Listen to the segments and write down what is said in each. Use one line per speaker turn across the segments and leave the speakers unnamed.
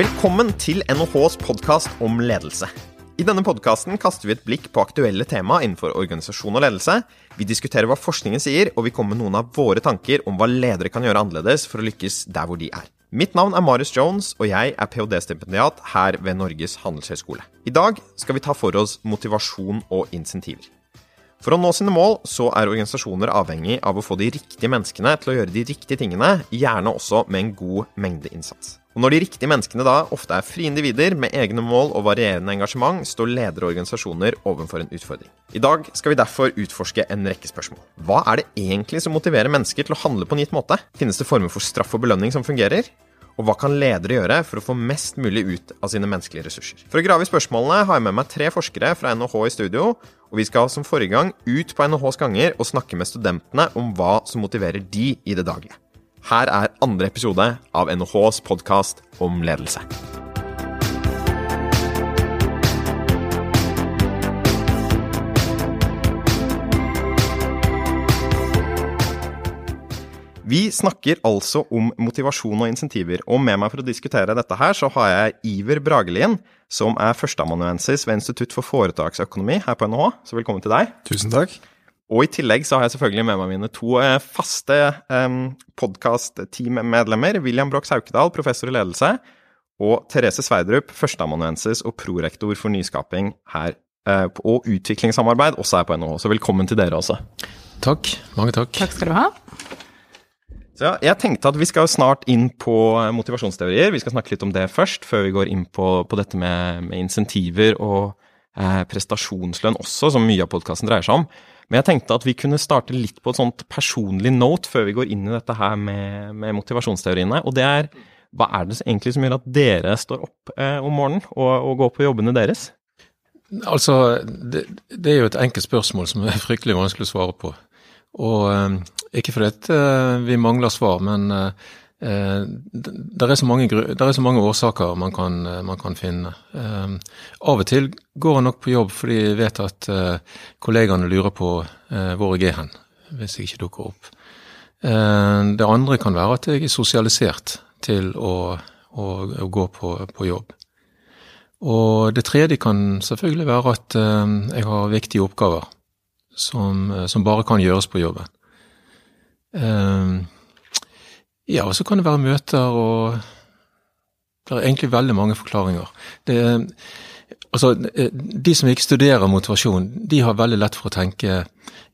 Velkommen til NHHs podkast om ledelse. I denne podkasten kaster vi et blikk på aktuelle tema innenfor organisasjon og ledelse. Vi diskuterer hva forskningen sier, og vi kommer med noen av våre tanker om hva ledere kan gjøre annerledes for å lykkes der hvor de er. Mitt navn er Marius Jones, og jeg er ph.d.-stipendiat her ved Norges handelshøyskole. I dag skal vi ta for oss motivasjon og insentiver. For å nå sine mål så er organisasjoner avhengig av å få de riktige menneskene til å gjøre de riktige tingene, gjerne også med en god mengde innsats. Og Når de riktige menneskene da ofte er frie individer med egne mål og varierende engasjement, står ledere og organisasjoner overfor en utfordring. I dag skal vi derfor utforske en rekke spørsmål. Hva er det egentlig som motiverer mennesker til å handle på en gitt måte? Finnes det former for straff og belønning som fungerer? Og hva kan ledere gjøre for å få mest mulig ut av sine menneskelige ressurser? For å grave i spørsmålene har jeg med meg tre forskere fra NHH i studio, og vi skal som forrige gang ut på NHHs ganger og snakke med studentene om hva som motiverer de i det daglige. Her er andre episode av NHHs podkast om ledelse. Vi snakker altså om motivasjon og insentiver, og med meg for å diskutere dette her, så har jeg Iver Bragelien, som er førsteamanuensis ved Institutt for foretaksøkonomi her på NHH. Så velkommen til deg.
Tusen takk.
Og i tillegg så har jeg selvfølgelig med meg mine to eh, faste um, podkast-teammedlemmer. William Brox Haukedal, professor i ledelse, og Therese Sverdrup, førsteamanuensis og prorektor for nyskaping her, uh, og utviklingssamarbeid, også her på NHH. Så velkommen til dere også.
Takk. Mange takk.
Takk skal du ha.
Så ja, jeg tenkte at vi skal snart inn på motivasjonsteorier. Vi skal snakke litt om det først, før vi går inn på, på dette med, med, insentiver og eh, prestasjonslønn også, som mye av podkasten dreier seg om. Men jeg tenkte at vi kunne starte litt på et sånt personlig note før vi går inn i dette her med, med motivasjonsteoriene. Og det er hva er det egentlig som gjør at dere står opp eh, om morgenen og, og, går på jobbene deres?
Altså, det, det, er jo et enkelt spørsmål som er fryktelig vanskelig å svare på. Og eh, ikke fordi at uh, vi mangler svar, men uh, det er, er, så mange årsaker man kan, man kan finne. Uh, av og til går jeg nok på jobb fordi jeg vet at kollegaene lurer på hvor jeg er hen, hvis jeg ikke dukker opp. det andre kan være at jeg er sosialisert til å, å, å gå på, på, jobb. Og det tredje kan selvfølgelig være at jeg har viktige oppgaver som, som bare kan gjøres på jobben. Ja, og så kan det være møter og Det er egentlig veldig mange forklaringer. Det, altså, de som ikke studerer motivasjon, de har veldig lett for å tenke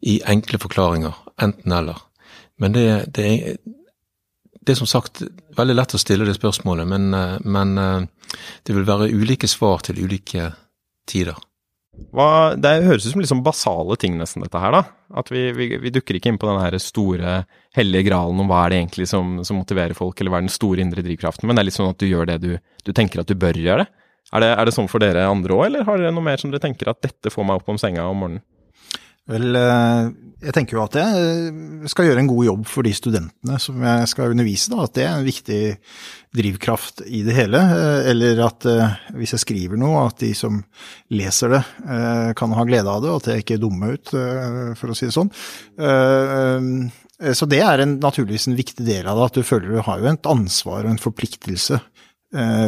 i enkle forklaringer. Enten-eller. Men det, det, det er som sagt veldig lett å stille det spørsmålet, men, men det vil være ulike svar til ulike tider.
Hva, det høres ut som liksom basale ting, nesten, dette her, da. At vi, vi, vi dukker ikke inn på den her store hellige gralen om hva er det egentlig som, som, motiverer folk, eller hva er den store indre drivkraften, men det er litt sånn at du gjør det du, du tenker at du bør gjøre. Er det, er det sånn for dere andre òg, eller har dere noe mer som dere tenker at dette får meg opp om senga om morgenen?
Vel, eh, jeg tenker jo at jeg eh, skal gjøre en god jobb for de studentene som jeg skal undervise, da. At det er en viktig drivkraft i det hele. Eh, eller at hvis jeg skriver noe, at de som leser det kan ha glede av det, og at jeg ikke er dumme ut, for å si det sånn. Så det er en, naturligvis en viktig del av det, at du føler du har jo et ansvar og en forpliktelse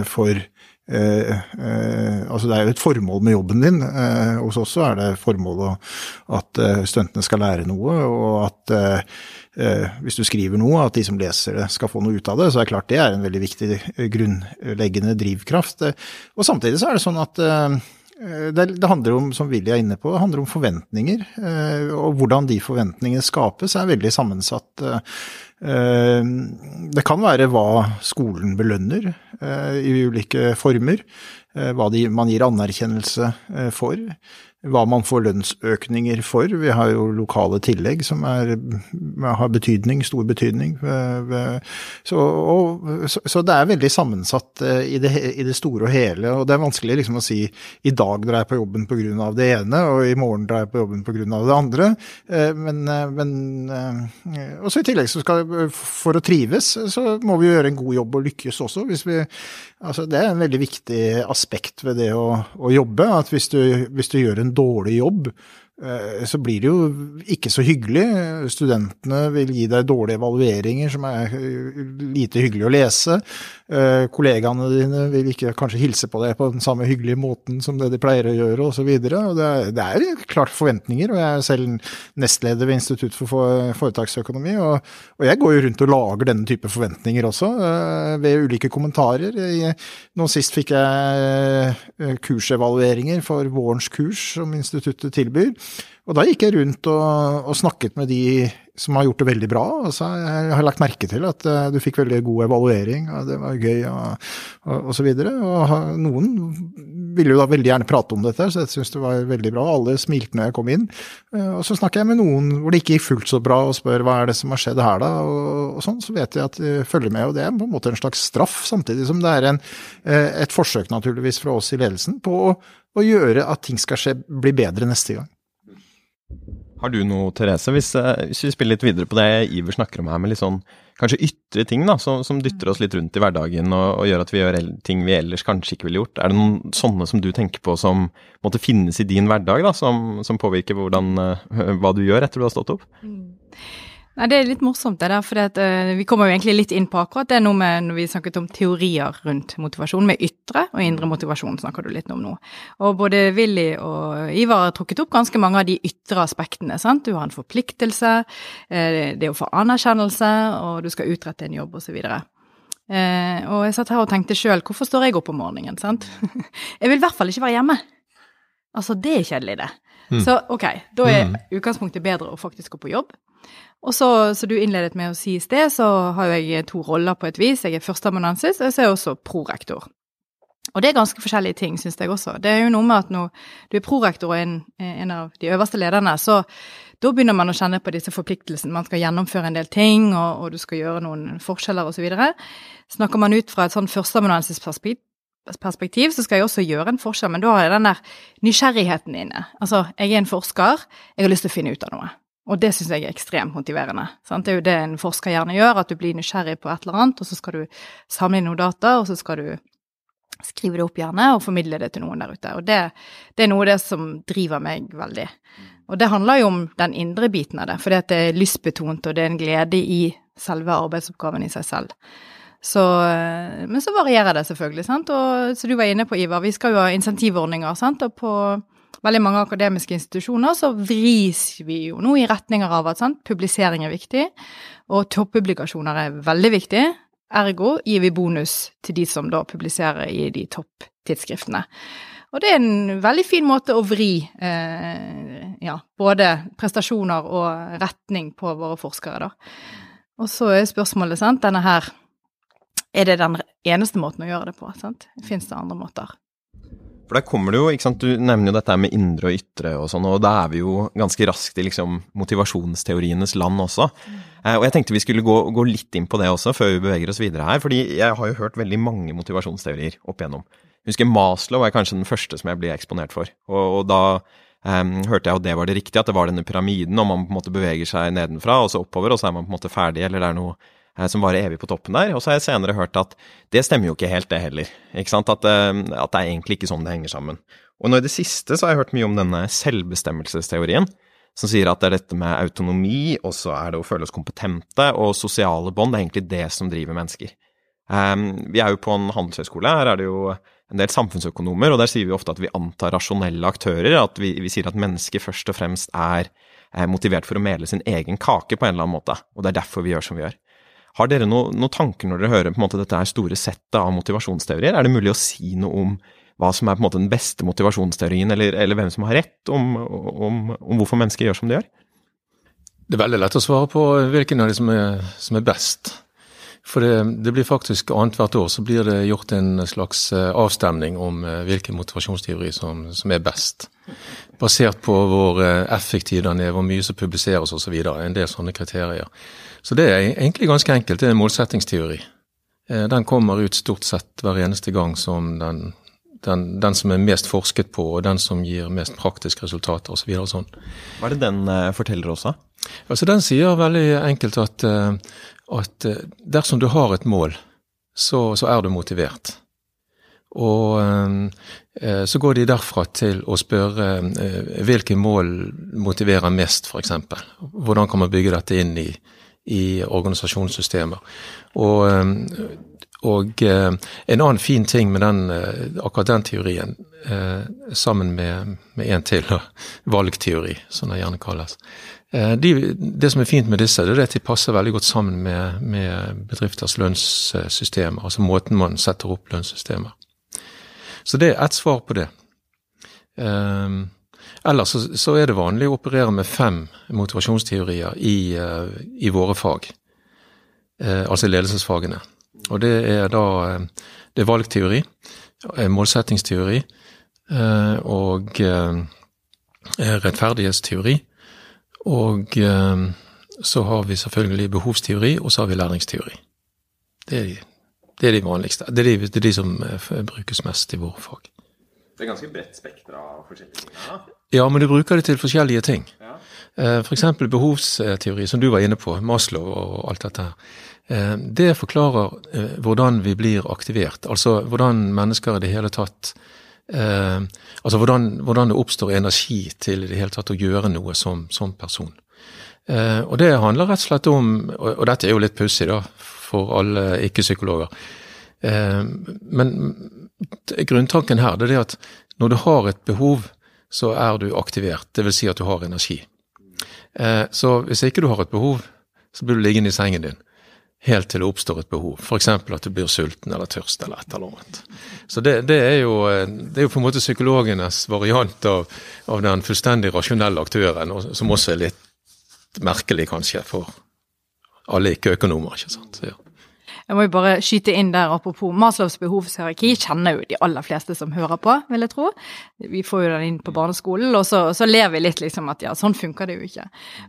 for Eh, eh, altså Det er jo et formål med jobben din. Eh, hos oss er det formålet at eh, studentene skal lære noe, og at eh, eh, hvis du skriver noe, at de som leser det skal få noe ut av det. Så er det klart det er en veldig viktig grunnleggende drivkraft. Og samtidig så er det sånn at det, det, handler om, som Willy er inne på, det handler om forventninger. Og hvordan de forventningene skapes er veldig sammensatt. Eh, det kan være hva skolen belønner eh, i ulike former, Hva hva man gir anerkjennelse for hva man får lønnsøkninger for. Vi har jo lokale tillegg som er, har betydning, stor betydning. Så, og, så, det er veldig sammensatt eh, i det, i det, store og hele. Og det er vanskelig liksom å si i dag drar jeg på jobben pga. det ene, og i morgen drar jeg på jobben pga. det andre. Eh, men, eh, men også i tillegg så skal for å trives, så må vi gjøre en god jobb og lykkes også. Hvis vi, altså det er en veldig viktig aspekt ved det å, å jobbe. At hvis du, hvis du gjør en en dårlig jobb, så blir det jo ikke så hyggelig. Studentene vil gi deg dårlige evalueringer som er eh, lite hyggelig å lese. Eh, kollegaene dine vil ikke kanskje hilse på deg på den samme hyggelige måten som det de pleier å gjøre, osv. Det, det er klart forventninger, og jeg er selv nestleder ved Institutt for foretaksøkonomi, og, og jeg går jo rundt og lager denne type forventninger også, ved ulike kommentarer. Nå sist fikk jeg kursevalueringer for vårens kurs som instituttet tilbyr. Og da gikk jeg rundt og, og, snakket med de som har gjort det veldig bra. Altså, jeg har lagt merke til at uh, du fikk veldig god evaluering, og det var gøy og, og, og så videre. Og noen ville jo da veldig gjerne prate om dette, så jeg syntes det var veldig bra. Alle smilte når jeg kom inn. Uh, og så snakker jeg med noen hvor det ikke gikk fullt så bra, og spør hva er det som har skjedd her da, og, sånn. Så vet jeg at de følger med, og det er på en måte en slags straff, samtidig som det er en, uh, et forsøk naturligvis fra oss i ledelsen på å, å gjøre at ting skal skje, bli bedre neste gang.
Har du noe, Therese, hvis, eh, hvis, vi spiller litt videre på det Iver snakker om her, med litt sånn kanskje ytre ting da, som, som dytter oss litt rundt i hverdagen og, og, gjør at vi gjør ting vi ellers kanskje ikke ville gjort. Er det noen sånne som du tenker på som måtte finnes i din hverdag, da, som, som påvirker hvordan, uh, hva du gjør etter du har stått opp? Mm.
Nei, Det er litt morsomt, det der. For uh, vi kommer jo egentlig litt inn på akkurat det nå med når vi snakket om teorier rundt motivasjon. Med ytre og indre motivasjon snakker du litt om nå. Og både Willy og Ivar har trukket opp ganske mange av de ytre aspektene. sant? Du har en forpliktelse, uh, det å få anerkjennelse, og du skal utrette en jobb osv. Uh, eh, og jeg satt her og tenkte sjøl, hvorfor står jeg opp om morgenen, sant? jeg vil i hvert fall ikke være hjemme. Altså, det er kjedelig, det. Mm. Så ok, da er mm. utgangspunktet bedre å faktisk gå på jobb. Og så, som du innledet med å si i sted, så har jeg to roller på et vis. Jeg er førsteamanuensis, og så er jeg også prorektor. Og det er ganske forskjellige ting, syns jeg også. Det er jo noe med at når du er prorektor og en, en av de øverste lederne, så da begynner man å kjenne på disse forpliktelsene. Man skal gjennomføre en del ting, og, og du skal gjøre noen forskjeller osv. Snakker man ut fra et sånn førsteamanuensisperspektiv, så skal jeg også gjøre en forskjell, men da har jeg den der nysgjerrigheten inne. Altså, jeg er en forsker, jeg har lyst til å finne ut av noe. Og det syns jeg er ekstremt motiverende. Sant? Det er jo det en forsker gjerne gjør, at du blir nysgjerrig på et eller annet, og så skal du samle inn noen data, og så skal du skrive det opp gjerne og formidle det til noen der ute. Og det, det er noe av det som driver meg veldig. Og det handler jo om den indre biten av det, for det er lystbetont, og det er en glede i selve arbeidsoppgaven i seg selv. Så, men så varierer det selvfølgelig, sant. Og som du var inne på, Ivar, vi skal jo ha insentivordninger, sant. Og på veldig mange akademiske institusjoner, så vris vi jo nå i retninger av at sant, publisering er viktig, og toppublikasjoner er veldig viktig. Ergo gir vi bonus til de som da publiserer i de topptidsskriftene. Og det er en veldig fin måte å vri eh, ja, både prestasjoner og retning på våre forskere, da. Og så er spørsmålet, sant, denne her Er det den eneste måten å gjøre det på? sant? Fins det andre måter?
For der kommer det jo, ikke sant, Du nevner jo dette med indre og ytre og sånn, og da er vi jo ganske raskt i liksom motivasjonsteorienes land også. Eh, og jeg tenkte vi skulle gå, gå, litt inn på det også, før vi beveger oss videre her. fordi jeg har jo hørt veldig mange motivasjonsteorier opp igjennom. Jeg husker Maslow er kanskje den første som jeg ble eksponert for. Og, og da um, hørte jeg at det var det riktige, at det var denne pyramiden, og man på en måte beveger seg nedenfra og så oppover, og så er man på en måte ferdig, eller det er noe som varer evig på toppen der. Og så har jeg senere hørt at det stemmer jo ikke helt, det heller. Ikke sant? At, eh, at det er egentlig ikke sånn det henger sammen. Og nå i det siste så har jeg hørt mye om denne selvbestemmelsesteorien, som sier at det er dette med autonomi, og så er det å føle oss kompetente, og sosiale bånd. Det er egentlig det som driver mennesker. Um, vi er jo på en handelshøyskole. Her er det jo en del samfunnsøkonomer, og der sier vi ofte at vi antar rasjonelle aktører. At vi, vi sier at mennesker først og fremst er, er motivert for å mele sin egen kake på en eller annen måte. Og det er derfor vi gjør som vi gjør. Har dere noen noe tanker når dere hører på en måte dette store settet av motivasjonsteorier? Er det mulig å si noe om hva som er på en måte den beste motivasjonsteorien, eller, eller hvem som har rett, om, om, om, hvorfor mennesker gjør som de gjør?
Det er veldig lett å svare på hvilken av de som er, som er best. For det, det blir faktisk annethvert år så blir det gjort en slags eh, avstemning om eh, hvilken motivasjonsteori som, som er best. Basert på hvor eh, effektiv den er, hvor mye som publiseres osv. En del sånne kriterier. Så det er egentlig ganske enkelt. Det er en målsettingsteori. Eh, den kommer ut stort sett hver eneste gang som den, den, den som er mest forsket på, og den som gir mest praktiske resultater osv. Så sånn.
Hva er det den uh, forteller også?
Altså, den sier veldig enkelt at, uh, at dersom du har et mål, så, så, er du motivert. Og eh, så går de derfra til å spørre eh, hvilke mål motiverer mest, f.eks. Hvordan kan man bygge dette inn i, i organisasjonssystemer. Og, eh, og eh, en annen fin ting med den, eh, akkurat den teorien, sammen med, med en til, valgteori, som det gjerne kalles, de, det som er fint med disse, det er at de passer veldig godt sammen med, med bedrifters lønnssystemer, altså måten man setter opp lønnssystemer. Så det er ett svar på det. Um, ellers så, så, er det vanlig å operere med fem motivasjonsteorier i, uh, i våre fag, uh, altså ledelsesfagene. Og det er da uh, det er valgteori, målsettingsteori og rettferdighetsteori. Og så har vi selvfølgelig behovsteori, og så har vi læringsteori. Det er de det er de vanligste. Det er de, det er de som eh, brukes mest i våre fag.
Det er ganske bredt spekter av forskjellige ting? Ja.
men du bruker det til forskjellige ting. Ja. Eh, F.eks. Behovsteori, som du var inne på, Maslow og alt dette her. Eh, det forklarer hvordan vi blir aktivert, altså hvordan mennesker i det hele tatt Altså hvordan, hvordan, det oppstår energi til i det hele tatt å gjøre noe som, som person. Og det handler rett og slett om, og, dette er jo litt pussig, da, for alle ikke-psykologer. Eh, men grunntanken her det er det at når du har et behov, så er du aktivert. Det vil si at du har energi. Eh, så hvis ikke du har et behov, så blir du liggende i sengen din helt til det oppstår et behov. F.eks. at du blir sulten eller tørst eller et eller annet. Så det, det, er, jo, det er jo på en måte psykologenes variant av, av den fullstendig rasjonelle aktøren, som også er litt merkelig kanskje for alle ikke-økonomer. ikke sant? Ja.
Jeg må jo bare skyte inn der apropos Maslows behovshierarki, kjenner jo de aller fleste som hører på, vil jeg tro. Vi får jo den inn på barneskolen, og så, så ler vi litt liksom at ja, sånn funker det jo ikke.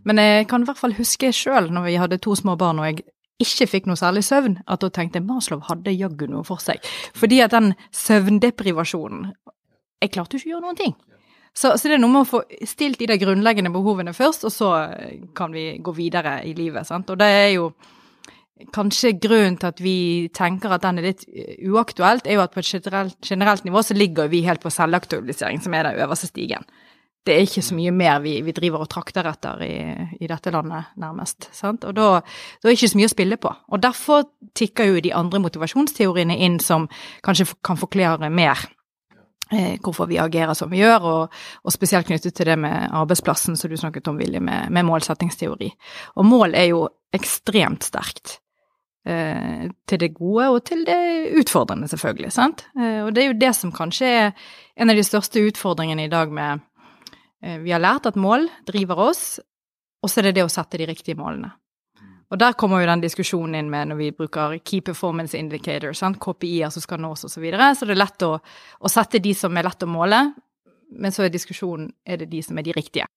Men jeg kan i hvert fall huske sjøl, når vi hadde to små barn og jeg ikke fikk noe særlig søvn, at da tenkte jeg Maslow hadde jaggu noe for seg. Fordi at den søvndeprivasjonen Jeg klarte jo ikke å gjøre noen ting. Så, så, det er noe med å få stilt de der grunnleggende behovene først, og så kan vi gå videre i livet. Sant? Og det er jo kanskje grunnen til at vi tenker at den er litt uaktuelt, er jo at på et generelt, generelt nivå så ligger vi helt på selvaktualisering, som er den øverste stigen. Det er ikke så mye mer vi, vi driver og trakter etter i, i dette landet, nærmest. Sant? Og da, da, er det ikke så mye å spille på. Og derfor tikker jo de andre motivasjonsteoriene inn som kanskje kan forklare mer Eh, hvorfor vi agerer som vi gjør, og, og, spesielt knyttet til det med arbeidsplassen som du snakket om, Vilje, med, med målsettingsteori. Og mål er jo ekstremt sterkt. Eh, til det gode og til det utfordrende, selvfølgelig. sant? Eh, og det er jo det som kanskje er en av de største utfordringene i dag med eh, Vi har lært at mål driver oss, og så er det det å sette de riktige målene. Og der kommer jo den diskusjonen inn med når vi bruker Key Performance Indicator? KPI-er som skal nås osv. Så, videre. så det er lett å, å, sette de som er lett å måle, men så er diskusjonen er det de som er de riktige.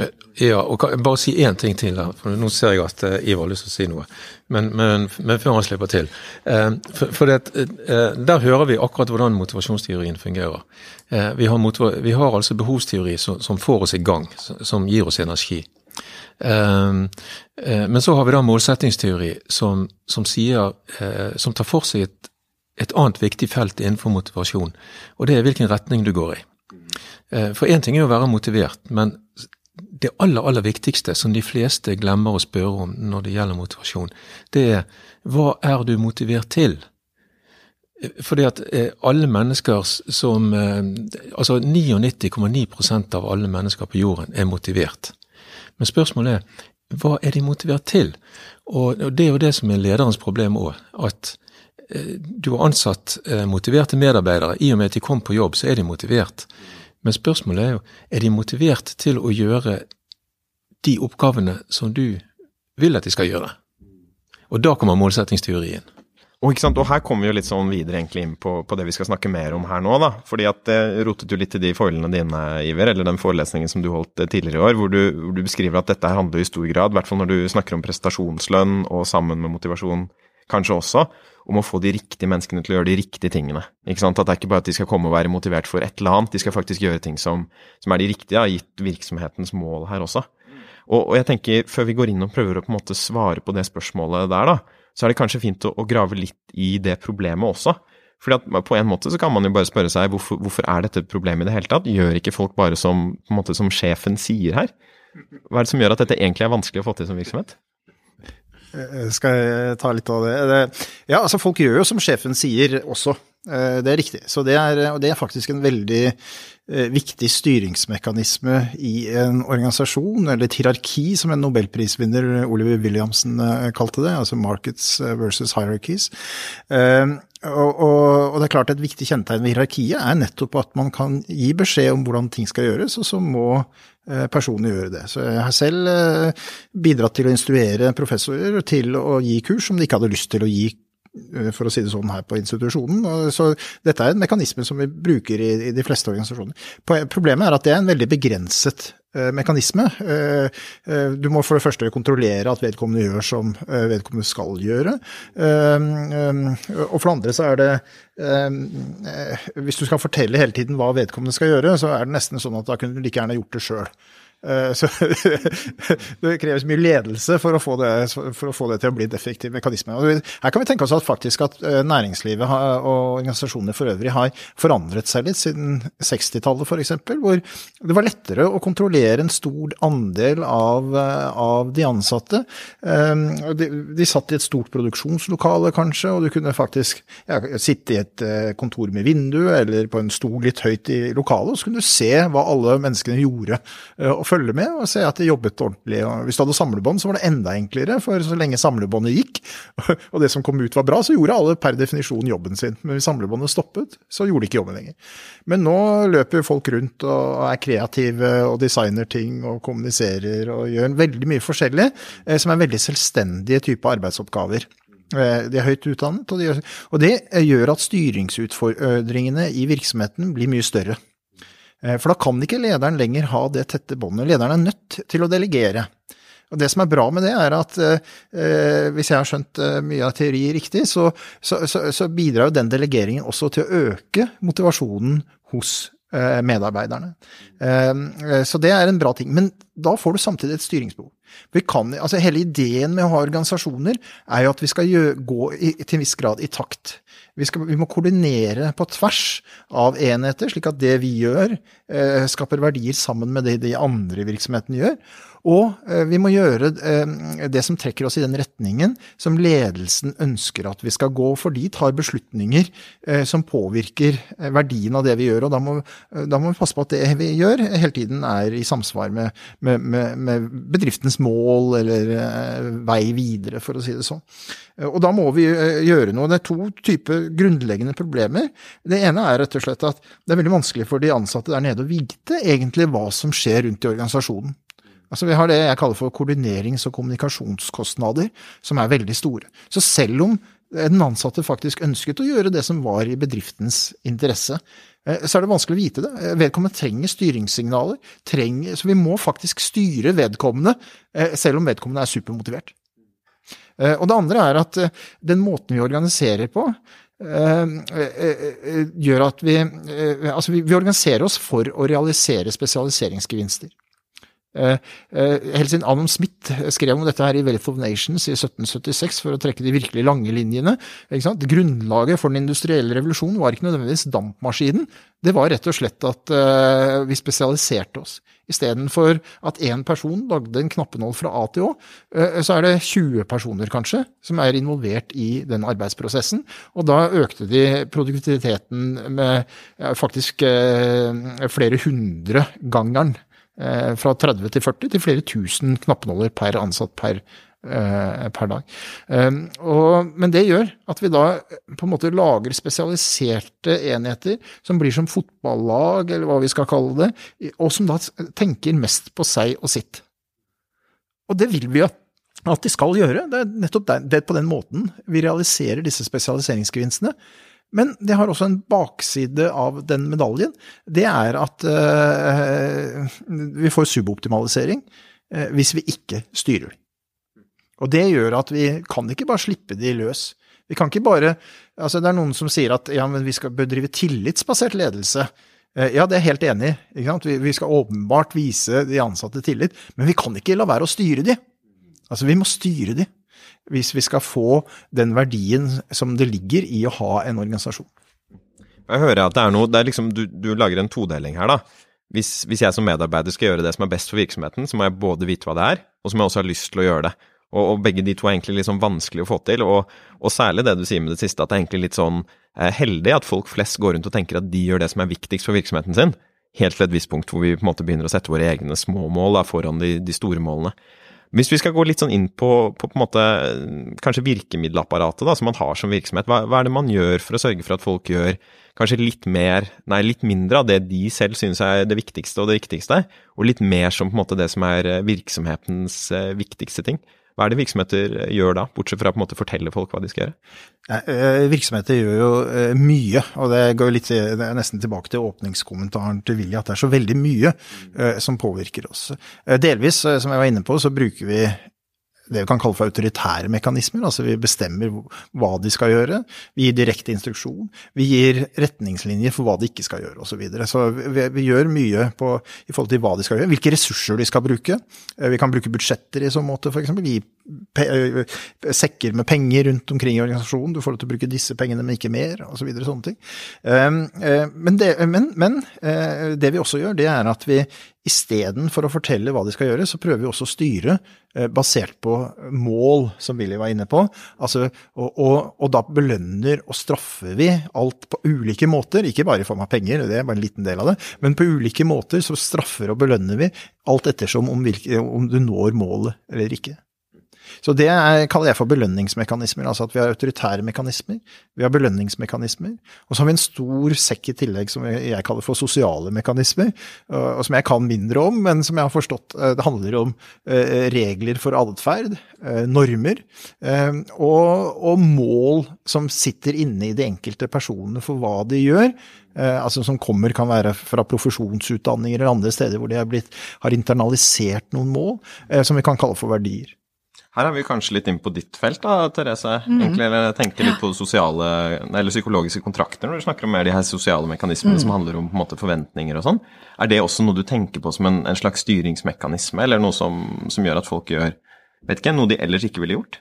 Men, ja, og kan, Bare si én ting til. her, for Nå ser jeg at uh, Ivar har lyst til å si noe. Men, men, men før han slipper til. Uh, for, for det, uh, Der hører vi akkurat hvordan motivasjonsteorien fungerer. Vi har, vi, har, altså behovsteori som, som, får oss i gang, som gir oss energi. Eh, men så har vi da målsettingsteori som, som, sier, eh, som tar for seg et, et, annet viktig felt innenfor motivasjon, og det er hvilken retning du går i. Eh, for én ting er å være motivert, men det aller, aller viktigste som de fleste glemmer å spørre om når det gjelder motivasjon, det er hva er du motivert til? Fordi at alle mennesker som Altså 99,9% av alle mennesker på jorden er motivert. Men spørsmålet er hva er de motivert til? Og det er jo det som er lederens problem òg. At eh, du har ansatt eh, motiverte medarbeidere. I og med at de kom på jobb, så er de motivert. Men spørsmålet er jo er de motivert til å gjøre de oppgavene som du vil at de skal gjøre. Og da kommer målsettingsteorien.
Og, og, her kommer vi jo litt sånn videre egentlig inn på, på, det vi skal snakke mer om her nå. da, fordi at Det rotet jo litt til de foilene dine, Iver, eller den forelesningen som du holdt eh, tidligere i år, hvor du, hvor du beskriver at dette her handler i stor grad, i hvert fall når du snakker om prestasjonslønn og sammen med motivasjon kanskje også, om å få de riktige menneskene til å gjøre de riktige tingene. Ikke sant? At det er ikke bare at de skal komme og være motivert for et eller annet, de skal faktisk gjøre ting som, som er de riktige, gitt virksomhetens mål her også. Og, og, jeg tenker, før vi går inn og prøver å på en måte svare på det spørsmålet der, da, så er det kanskje fint å, å grave litt i det problemet også. Fordi at På en måte så kan man jo bare spørre seg hvorfor, hvorfor er dette et problem i det hele tatt? Gjør ikke folk bare som, på en måte, som sjefen sier her? Hva er det som gjør at dette egentlig er vanskelig å få til som virksomhet?
Eh, skal jeg ta litt av det? Ja, altså folk gjør jo som sjefen sier også. Eh, det er riktig. Så det er, og det er faktisk en veldig eh, viktig styringsmekanisme i en organisasjon, eller et hierarki, som en nobelprisvinner Oliver Williamson kalte det, altså markets versus hierarchies. Og, og, og, det er klart et viktig kjennetegn ved hierarkiet er nettopp at man kan gi beskjed om hvordan ting skal gjøres, og så må eh, personene gjøre det. Så jeg har selv eh, bidratt til å instruere professorer til å gi kurs som de ikke hadde lyst til å gi for å si det sånn her på institusjonen. Så dette er en mekanisme som vi bruker i, de fleste organisasjoner. Problemet er at det er en veldig begrenset Eh, mekanisme. Eh, eh, du må for det første kontrollere at vedkommende gjør som vedkommende skal gjøre. Og for det andre så er det Hvis du skal fortelle hele tiden hva vedkommende skal gjøre, så er det nesten sånn at da kunne du like gjerne gjort det sjøl. Eh, så det kreves mye ledelse for å, få det, å få det til å bli en effektiv mekanisme. Her kan vi tenke oss at faktisk at eh, næringslivet og organisasjonene for øvrig har forandret seg litt siden 60-tallet f.eks., hvor det var lettere å kontrollere en stor andel av, eh, av de ansatte. De, de, satt i et stort produksjonslokale kanskje, og du kunne faktisk ja, sitte i et kontor med vindu eller på en stol litt høyt i lokalet, og så kunne du se hva alle menneskene gjorde. og følge med og se at de jobbet ordentlig. Og hvis du hadde samlebånd, så var det enda enklere, for så lenge samlebåndet gikk, og det som kom ut var bra, så gjorde alle per definisjon jobben sin. Men hvis samlebåndet stoppet, så gjorde de ikke jobben lenger. Men nå løper folk rundt og er kreative og designer ting og kommuniserer og gjør veldig mye forskjellig, eh, som er veldig selvstendige typer arbeidsoppgaver. Eh, de er høyt utdannet, og, de og det gjør at styringsutfordringene i virksomheten blir mye større. Eh, for da kan ikke lederen lenger ha det tette båndet. Lederen er nødt til å delegere. Og Det som er bra med det, er at eh, hvis jeg har skjønt eh, mye av teori riktig, så, så, så, så, bidrar jo den delegeringen også til å øke motivasjonen hos medarbeiderne. Eh, eh, så det er en bra ting. Men da får du samtidig et styringsbehov. Kan, altså hele ideen med å ha organisasjoner er jo at vi skal gå i, til en viss grad i takt. Vi, skal, vi, må koordinere på tvers av enheter, slik at det vi gjør, eh, skaper verdier sammen med det de andre virksomhetene gjør. Og eh, vi må gjøre eh, det som trekker oss i den retningen som ledelsen ønsker at vi skal gå, for de tar beslutninger eh, som påvirker verdien av det vi gjør. Og da må, da må, vi passe på at det vi gjør, hele tiden er i samsvar med, med, med, med bedriftens mål eller vei videre, for å si det sånn. Og da må vi gjøre noe. Det er to typer grunnleggende problemer. Det ene er rett og slett at det er veldig vanskelig for de ansatte der nede å vite egentlig hva som skjer rundt i organisasjonen. Altså Vi har det jeg kaller for koordinerings- og kommunikasjonskostnader, som er veldig store. Så selv om den ansatte faktisk ønsket å gjøre det som var i bedriftens interesse, eh, så er det vanskelig å vite det. Vedkommende trenger styringssignaler, trenger, så vi må faktisk styre vedkommende, eh, selv om vedkommende er supermotivert. Eh, og det andre er at eh, den måten vi organiserer på, eh, gjør at vi Altså, vi organiserer oss for å realisere spesialiseringsgevinster. Helt siden Adam Smith skrev om dette her i Wealth of Nations i 1776 for å trekke de virkelig lange linjene. Grunnlaget for den industrielle revolusjonen var ikke nødvendigvis dampmaskinen, det var rett og slett at vi spesialiserte oss. Istedenfor at én person lagde en knappenål fra A til Å, eh, så er det 20 personer kanskje som er involvert i den arbeidsprosessen. Og da økte de produktiviteten med faktisk eh, flere hundre gangeren. Eh, fra 30 til 40 til flere tusen knappenåler per ansatt per Eh, per dag. Ehm, og, men det gjør at vi da på en måte lager spesialiserte enheter som blir som fotballag, eller hva vi skal kalle det, og som da tenker mest på seg og sitt. Og det vil vi jo at de skal gjøre. Det er nettopp det, på den måten vi realiserer disse spesialiseringsgevinstene. Men det har også en bakside av den medaljen. Det er at uh, vi får suboptimalisering uh, hvis vi ikke styrer. Og det gjør at vi kan ikke bare slippe de løs. Vi kan ikke bare Altså, det er noen som sier at ja, men vi skal bedrive tillitsbasert ledelse. Eh, ja, det er jeg helt enig i. Vi skal åpenbart vise de ansatte tillit, men vi kan ikke la være å styre de. Altså, vi må styre de hvis vi skal få den verdien som det ligger i å ha en organisasjon.
Jeg hører at det er noe det er liksom, du, du lager en todeling her, da. Hvis, hvis, jeg som medarbeider skal gjøre det som er best for virksomheten, så må jeg både vite hva det er, og så må jeg også ha lyst til å gjøre det. Og, og begge de to er egentlig sånn vanskelig å få til, og, og, særlig det du sier med det siste, at det er egentlig litt sånn eh, heldig at folk flest går rundt og tenker at de gjør det som er viktigst for virksomheten sin, helt til et visst punkt hvor vi på en måte begynner å sette våre egne små mål da, foran de, de store målene. Hvis vi skal gå litt sånn inn på, på, på en måte, kanskje virkemiddelapparatet da, som man har som virksomhet, hva, hva, er det man gjør for å sørge for at folk gjør kanskje litt mer, nei, litt mindre av det de selv synes er det viktigste og det viktigste, og litt mer som på en måte det som er eh, virksomhetens eh, viktigste ting? Hva er det virksomheter gjør da, bortsett fra på en måte fortelle folk hva de skal gjøre?
Eh, virksomheter gjør jo mye, og det går litt nesten tilbake til åpningskommentaren til Willy, at det er så veldig mye som påvirker oss. Delvis, som jeg var inne på, så bruker vi det vi kan kalle for autoritære mekanismer. Altså vi bestemmer hva de skal gjøre. Vi gir direkte instruksjon. Vi gir retningslinjer for hva de ikke skal gjøre osv. Så, videre. så vi, vi, gjør mye på, i forhold til hva de skal gjøre. Hvilke ressurser de skal bruke. Eh, vi kan bruke budsjetter i så måte, f.eks. Vi sekker med penger rundt omkring i organisasjonen. Du får lov til å bruke disse pengene, men ikke mer, osv. Så videre, sånne ting. Eh, men, det, men, men eh, det vi også gjør, det er at vi istedenfor å fortelle hva de skal gjøre, så prøver vi også å styre eh, basert på mål, som Willy var inne på. Altså, og, og, og, da belønner og straffer vi alt på ulike måter, ikke bare i form av penger, det er bare en liten del av det, men på ulike måter så straffer og belønner vi alt ettersom om, hvilke, om du når målet eller ikke. Så det er, kaller jeg for belønningsmekanismer. Altså at vi har autoritære mekanismer, vi har belønningsmekanismer, og så har vi en stor sekk i tillegg som jeg kaller for sosiale mekanismer, og som jeg kan mindre om, men som jeg har forstått eh, det handler om eh, regler for atferd, normer, og, og mål som sitter inne i de enkelte personene for hva de gjør altså som kommer, kan være fra profesjonsutdanninger eller andre steder hvor de blitt, har internalisert noen mål, som vi kan kalle for verdier.
Her er vi kanskje litt inn på ditt felt, da, Therese. Mm. Egentlig, eller tenker litt på sosiale, eller psykologiske kontrakter når du snakker om mer de her sosiale mekanismene mm. som handler om på en måte forventninger og sånn. Er det også noe du tenker på som en, en slags styringsmekanisme, eller noe som, som, gjør at folk gjør vet ikke, noe de ellers ikke ville gjort?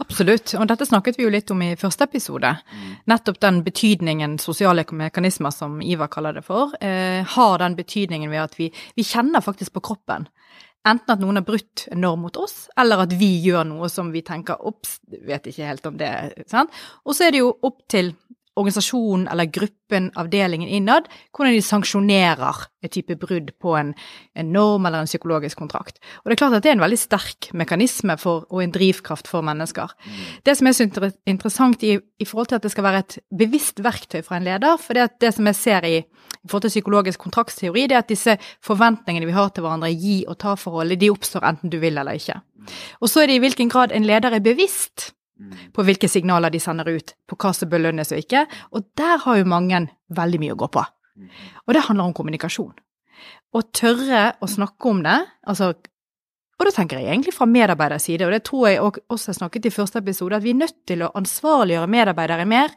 Absolutt, og dette snakket vi jo litt om i første episode. Mm. Nettopp den betydningen sosiale mekanismer, som Ivar kaller det for, eh, har den betydningen ved at vi, vi kjenner faktisk på kroppen. Enten at noen har brutt en norm mot oss, eller at vi gjør noe som vi tenker ops, vet ikke helt om det. Sant? Og så er det jo opp til organisasjonen eller gruppen, avdelingen innad, hvordan de sanksjonerer et type brudd på en, en, norm eller en psykologisk kontrakt. Og det er klart at det er en veldig sterk mekanisme for, og en drivkraft for mennesker. Mm. Det som er så interessant i, i, forhold til at det skal være et bevisst verktøy fra en leder, for det, det som jeg ser i, i forhold til psykologisk kontraktsteori, det er at disse forventningene vi har til hverandre, gi og ta-forholdet, de oppstår enten du vil eller ikke. Mm. Og så er det i hvilken grad en leder er bevisst på hvilke signaler de sender ut, på hva som belønnes og ikke. Og der har jo mange veldig mye å gå på. Og det handler om kommunikasjon. Å tørre å snakke om det, altså og da tenker jeg egentlig fra medarbeiders side, og det tror jeg også jeg snakket i første episode, at vi er nødt til å ansvarliggjøre medarbeidere mer,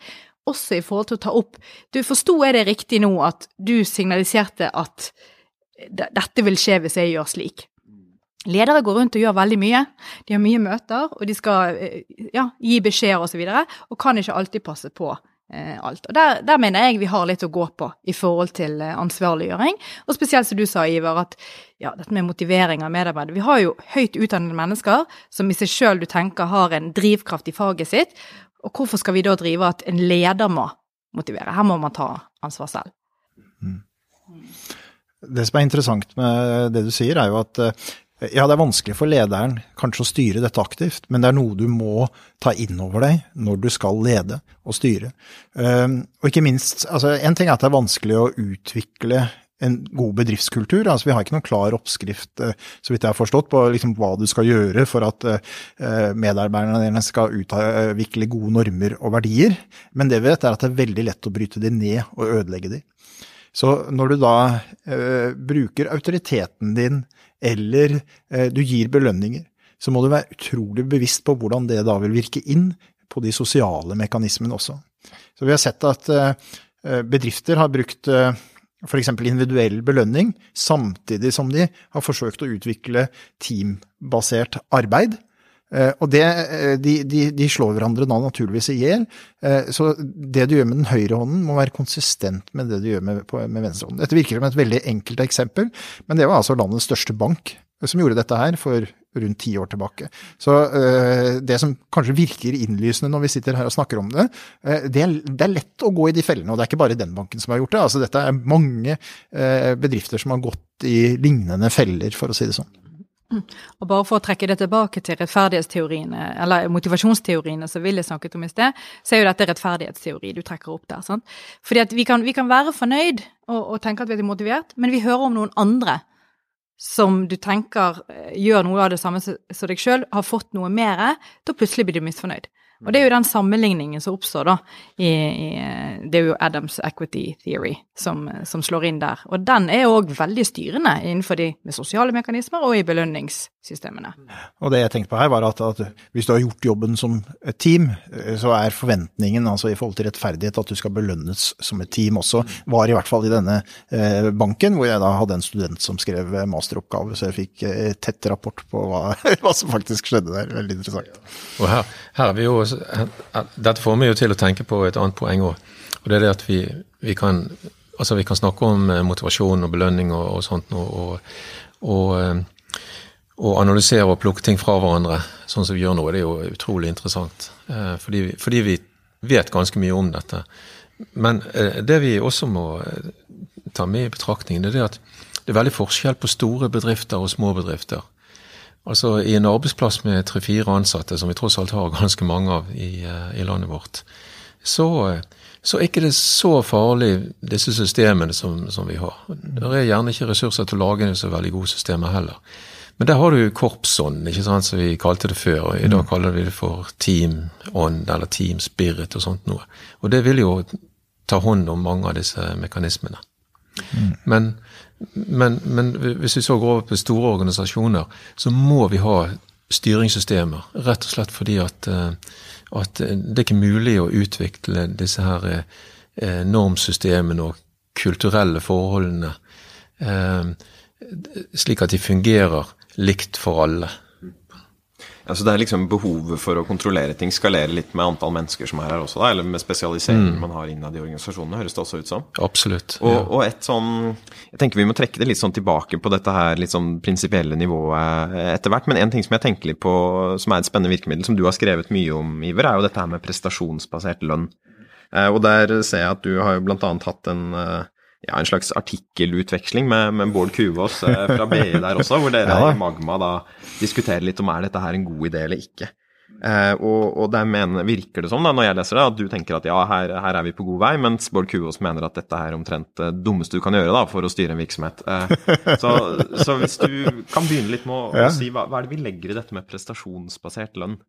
også i forhold til å ta opp Du, forsto jeg det riktig nå at du signaliserte at dette vil skje hvis jeg gjør slik? Ledere går rundt og gjør veldig mye. De har mye møter, og de skal eh, ja, gi beskjeder osv., og, så videre, og kan ikke alltid passe på eh, alt. Og der, der, mener jeg vi har litt å gå på i forhold til eh, ansvarliggjøring. Og spesielt som du sa, Ivar, at ja, dette med motivering av medarbeidere. Vi har jo høyt utdannede mennesker som i seg sjøl du tenker har en drivkraft i faget sitt. Og hvorfor skal vi da drive at en leder må motivere? Her må man ta ansvar selv. Mm.
Det som er interessant med det du sier, er jo at eh, ja, det er vanskelig for lederen kanskje å styre dette aktivt, men det er noe du må ta inn over deg når du skal lede og styre. Ehm, og ikke minst, altså En ting er at det er vanskelig å utvikle en god bedriftskultur. altså Vi har ikke noen klar oppskrift, eh, så vidt jeg har forstått, på liksom hva du skal gjøre for at eh, medarbeiderne dine skal utvikle gode normer og verdier. Men det vi vet, er at det er veldig lett å bryte de ned og ødelegge de. Så når du da uh, bruker autoriteten din eller eh, du gir belønninger, så må du være utrolig bevisst på hvordan det da vil virke inn på de sosiale mekanismene også. Så vi har sett at eh, bedrifter har brukt eh, f.eks. individuell belønning, samtidig som de har forsøkt å utvikle teambasert arbeid. Eh, og det, eh, de, de, de, slår hverandre da naturligvis i hjel. Eh, så det du gjør med den høyre hånden må være konsistent med det du gjør med, med venstrehånden. Dette virker som et veldig enkelt eksempel, men det var altså landets største bank som gjorde dette her for rundt ti år tilbake. Så det som kanskje virker innlysende når vi sitter her og snakker om det, det, er, det, er, lett å gå i de fellene. Og det er ikke bare den banken som har gjort det. Altså dette er mange bedrifter som har gått i lignende feller, for å si det sånn.
Og bare for å trekke det tilbake til rettferdighetsteoriene, eller motivasjonsteoriene som Willy snakket om i sted, så er jo dette rettferdighetsteori du trekker opp der. sant? Fordi at vi kan, vi kan være fornøyd og, og, tenke at vi er motivert, men vi hører om noen andre som du tenker eh, gjør noe av det samme som deg sjøl, har fått noe mer, da plutselig blir du misfornøyd. Og det er jo den sammenligningen som oppstår, da. I, i, det er jo Adams equity theory som, som slår inn der. Og den er òg veldig styrende innenfor de med sosiale mekanismer og i belønningssystemene.
Og det jeg tenkte på her, var at, at, hvis du har gjort jobben som et team, så er forventningen altså i forhold til rettferdighet at du skal belønnes som et team også, var i hvert fall i denne eh, banken, hvor jeg da hadde en student som skrev masteroppgave, så jeg fikk eh, tett rapport på hva, hva som faktisk skjedde der. Veldig interessant.
Og her, her er vi jo dette får meg jo til å tenke på et annet poeng òg. Og det er det at vi, vi, kan, altså vi kan snakke om eh, motivasjon og belønning og, og sånt og, og, eh, og, analysere og plukke ting fra hverandre, sånn som vi gjør nå. Det er jo utrolig interessant. Eh, fordi, fordi vi vet ganske mye om dette. Men det vi også må ta med i betraktning, det er at det er veldig forskjell på store bedrifter og små bedrifter. Altså I en arbeidsplass med tre-fire ansatte, som vi tross alt har ganske mange av i, eh, i landet vårt, så, så, er ikke det så farlig, disse systemene som, som, vi har. Det er gjerne ikke ressurser til å lage så veldig gode systemer heller. Men der har du korpsånd, ikke sant, som vi kalte det før. og I dag mm. kaller vi det for team-ånd eller team spirit og sånt noe. Og det vil jo ta hånd om mange av disse mekanismene. Mm. Men men, men, hvis vi så går over på store organisasjoner, så må vi ha styringssystemer. Rett og slett fordi at, eh, at det er ikke mulig å utvikle disse her eh, normsystemene og kulturelle forholdene eh, slik at de fungerer likt for alle.
Altså det er liksom behovet for å kontrollere ting skalerer litt med antall mennesker som er her også, da, eller med spesialiseringen mm. man har innad i organisasjonene, høres det også ut som.
Absolutt.
Og, ja. og, et sånn Jeg tenker vi må trekke det litt sånn tilbake på dette her litt sånn prinsipielle nivået etter hvert, men en ting som jeg tenker litt på som er et spennende virkemiddel, som du har skrevet mye om, Iver, er jo dette her med prestasjonsbasert lønn. Eh, og der ser jeg at du har jo annet hatt en eh, ja, en slags artikkelutveksling med, med Bård Kuvås eh, fra BI der også, hvor dere ja. i Magma da diskuterer litt om er dette her en god idé eller ikke. Eh, og, og der mener, virker det som, da, når jeg leser det, at du tenker at ja, her, her er vi på god vei, mens Bård Kuvås mener at dette er omtrent det dummeste du kan gjøre da, for å styre en virksomhet. Eh, så, så, hvis du kan begynne litt med å, ja. si hva, hva er det vi legger i dette med prestasjonsbasert lønn?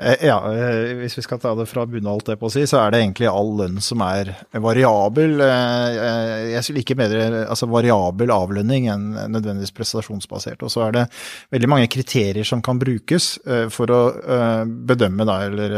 Eh, ja, eh, hvis vi skal ta det fra alt det på å si, så er det egentlig all lønn som er variabel. Jeg jeg liker bedre altså variabel avlønning enn nødvendigvis prestasjonsbasert. Og så er det veldig mange kriterier som kan brukes for å bedømme da, eller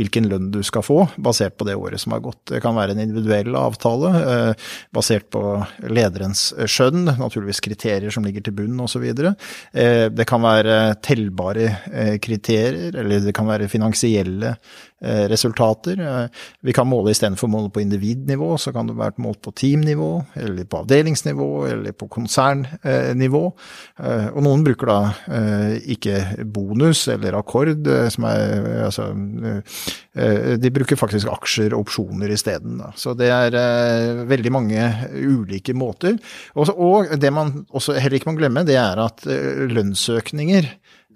hvilken lønn du skal få, basert på det året som har gått. Det kan være en individuell avtale basert på lederens skjønn, naturligvis kriterier som ligger til bunn osv. Det kan være tellbare kriterier, eller det kan være være finansielle resultater. Eh, vi kan måle istedenfor å måle på individnivå, så kan det være målt på teamnivå, eller på avdelingsnivå, eller på konsernnivå. Eh, og noen bruker da ikke bonus eller akkord, som er altså De bruker faktisk aksjer og opsjoner isteden. Så det er veldig mange ulike måter. Og det man også heller ikke må glemme, det er at lønnsøkninger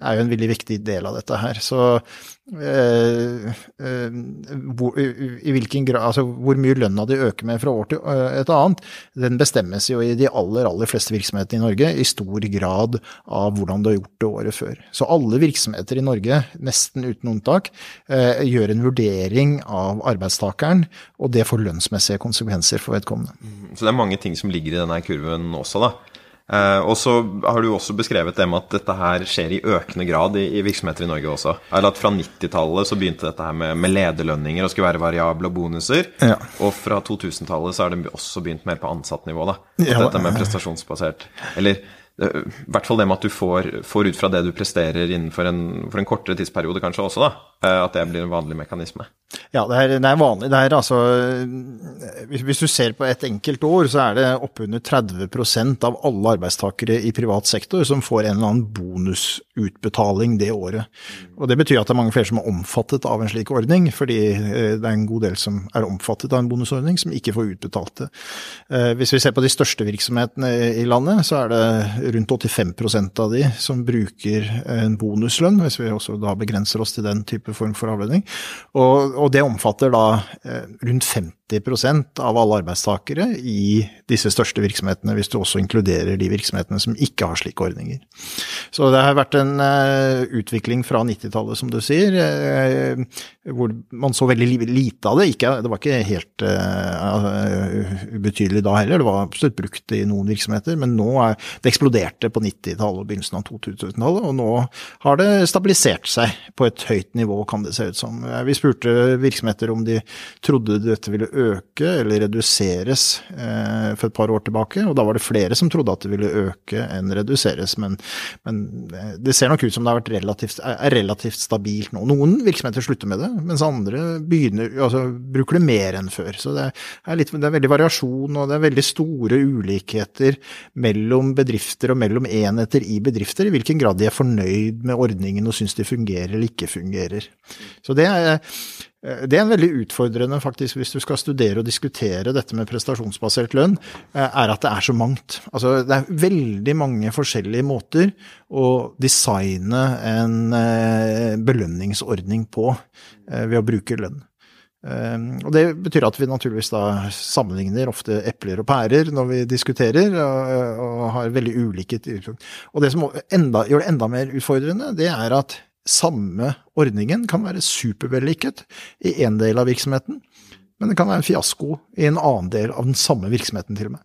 er jo en veldig viktig del av dette her. Så eh, eh, hvor, i hvilken grad, altså hvor mye lønna de øker med fra år til eh, et annet, den bestemmes jo i de aller, aller fleste virksomhetene i Norge i stor grad av hvordan du har gjort det året før. Så alle virksomheter i Norge, nesten uten unntak, eh, gjør en vurdering av arbeidstakeren, og det får lønnsmessige konsekvenser for vedkommende.
Så det er mange ting som ligger i denne kurven også, da? Uh, og så har du også beskrevet det med at dette her skjer i økende grad i, i virksomheter i Norge også. Eller at Fra 90-tallet så begynte dette her med, med, lederlønninger og skulle være variable og bonuser. Ja. Og fra 2000-tallet så har det også begynt mer på ansattnivå. da. Ja, dette med prestasjonsbasert Eller I hvert fall det med at du får, får, ut fra det du presterer innenfor en, for en kortere tidsperiode kanskje også, da. At det blir en vanlig mekanisme.
Ja, det er, det er vanlig. Det er altså hvis, hvis, du ser på et enkelt år, så er det oppunder 30% av alle arbeidstakere i privat sektor som får en eller annen bonusutbetaling det året. Og Det betyr at det er mange flere som er omfattet av en slik ordning, fordi det er en god del som er omfattet av en bonusordning, som ikke får utbetalt det. Hvis vi ser på de største virksomhetene i landet, så er det rundt 85% av de som bruker en bonuslønn, hvis vi også da begrenser oss til den type form for avledning. Og, og det omfatter da eh, rundt 50 av alle arbeidstakere i disse største virksomhetene, hvis du også inkluderer de virksomhetene som ikke har slike ordninger. Så det har vært en uh, utvikling fra 90-tallet, som du sier, uh, hvor man så veldig lite av det. Ikke, det var ikke helt uh, ubetydelig da heller, det var absolutt brukt i noen virksomheter, men nå er det eksploderte på 90-tallet og begynnelsen av 2000-tallet, og nå har det stabilisert seg på et høyt nivå, kan det se ut som. Vi spurte virksomheter om de trodde dette ville øke eller reduseres eh, for et par år tilbake, og da var det flere som trodde at det ville øke enn reduseres. Men, men eh, det ser nok ut som det relativt, er relativt stabilt nå. Noen virksomheter slutter med det, mens andre begynner, altså, bruker det mer enn før. Så det er, litt, det er veldig variasjon, og det er veldig store ulikheter mellom bedrifter og mellom enheter i bedrifter, i hvilken grad de er fornøyd med ordningen og syns de fungerer eller ikke fungerer. Så det er det er en veldig utfordrende faktisk hvis du skal studere og diskutere dette med prestasjonsbasert lønn, eh, er at det er så mangt. Altså, det er veldig mange forskjellige måter å designe en eh, belønningsordning på ved å bruke lønn. Og Det betyr at vi naturligvis da sammenligner ofte epler og pærer når vi diskuterer, og, har veldig ulike tidspunkt. Og det som enda, gjør det enda mer utfordrende, det er at samme ordningen kan være supervellykket i én del av virksomheten, men det kan være en fiasko i en annen del av den samme virksomheten, til og med.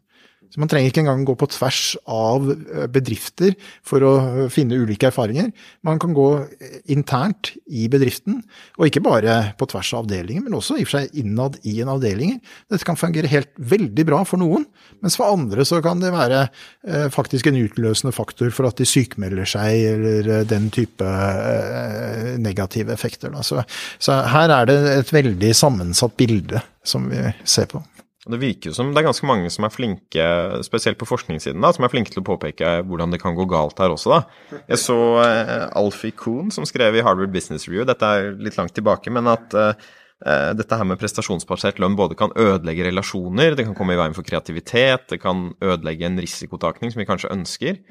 Så Man trenger ikke engang gå på tvers av eh, bedrifter for å finne ulike erfaringer. Man kan gå internt i bedriften, og ikke bare på tvers av avdelinger, men også i og for seg innad i en avdeling. Dette kan fungere helt veldig bra for noen, mens for andre så kan det være eh, faktisk en utløsende faktor for at de sykemelder seg, eller eh, den type eh, negative effekter. Så, så her er det et veldig sammensatt bilde som vi ser på.
Det virker jo som det er ganske mange som er flinke, spesielt på forskningssiden, da, som er flinke til å påpeke hvordan det kan gå galt her også, da. Jeg så uh, Alfie Kuhn som skrev i Harvard Business Review, dette er litt langt tilbake, men at uh, dette her med prestasjonsbasert lønn både kan ødelegge relasjoner, det kan komme i veien for kreativitet, det kan ødelegge en risikotakning som vi kanskje ønsker.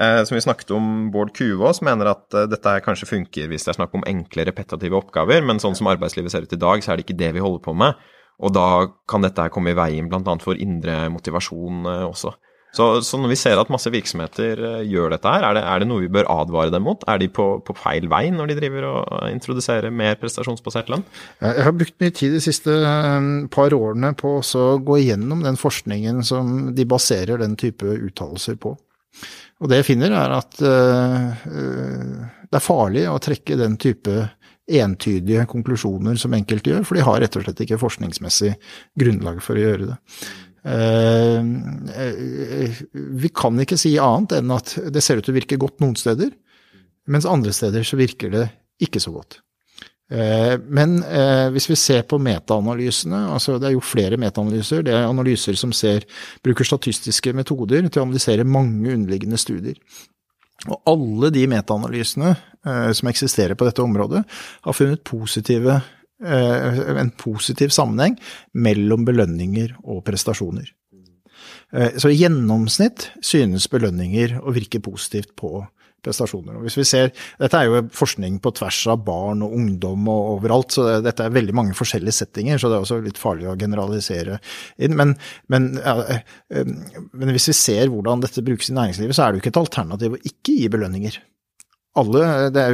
Uh, som vi snakket om, Bård Kuvås mener at dette her kanskje funker hvis det er snakk om enkle, repetitive oppgaver, men sånn som arbeidslivet ser ut i dag, så er det ikke det vi holder på med. Og da kan dette her komme i veien bl.a. for indre motivasjon eh, også. Så, så, når vi ser at masse virksomheter eh, gjør dette her, er det, er det noe vi bør advare dem mot? Er de på, på, feil vei når de driver og introduserer mer prestasjonsbasert lønn?
Jeg har brukt mye tid de siste eh, par årene på å gå igjennom den forskningen som de baserer den type uttalelser på. Og det jeg finner, er at det er farlig å trekke den type entydige konklusjoner som enkelte gjør, for de har rett og slett ikke forskningsmessig grunnlag for å gjøre det. Eh, eh, vi kan ikke si annet enn at det ser ut til å virke godt noen steder, mens andre steder så virker det ikke så godt. Eh, men hvis vi ser på metaanalysene, altså det er jo flere metaanalyser, det er analyser som ser, bruker statistiske metoder til å analysere mange underliggende studier. Og alle de metaanalysene eh, som eksisterer på dette området, har funnet positive, eh, en positiv sammenheng mellom belønninger og prestasjoner. Eh, så i gjennomsnitt synes belønninger å virke positivt på prestasjoner. Og hvis vi ser, Dette er jo forskning på tvers av barn og ungdom og overalt, så dette er veldig mange forskjellige settinger, så det er også litt farlig å generalisere inn. Men, men, ja, eh, men hvis vi ser hvordan dette brukes i næringslivet, så er det jo ikke et alternativ å ikke gi belønninger. Alle,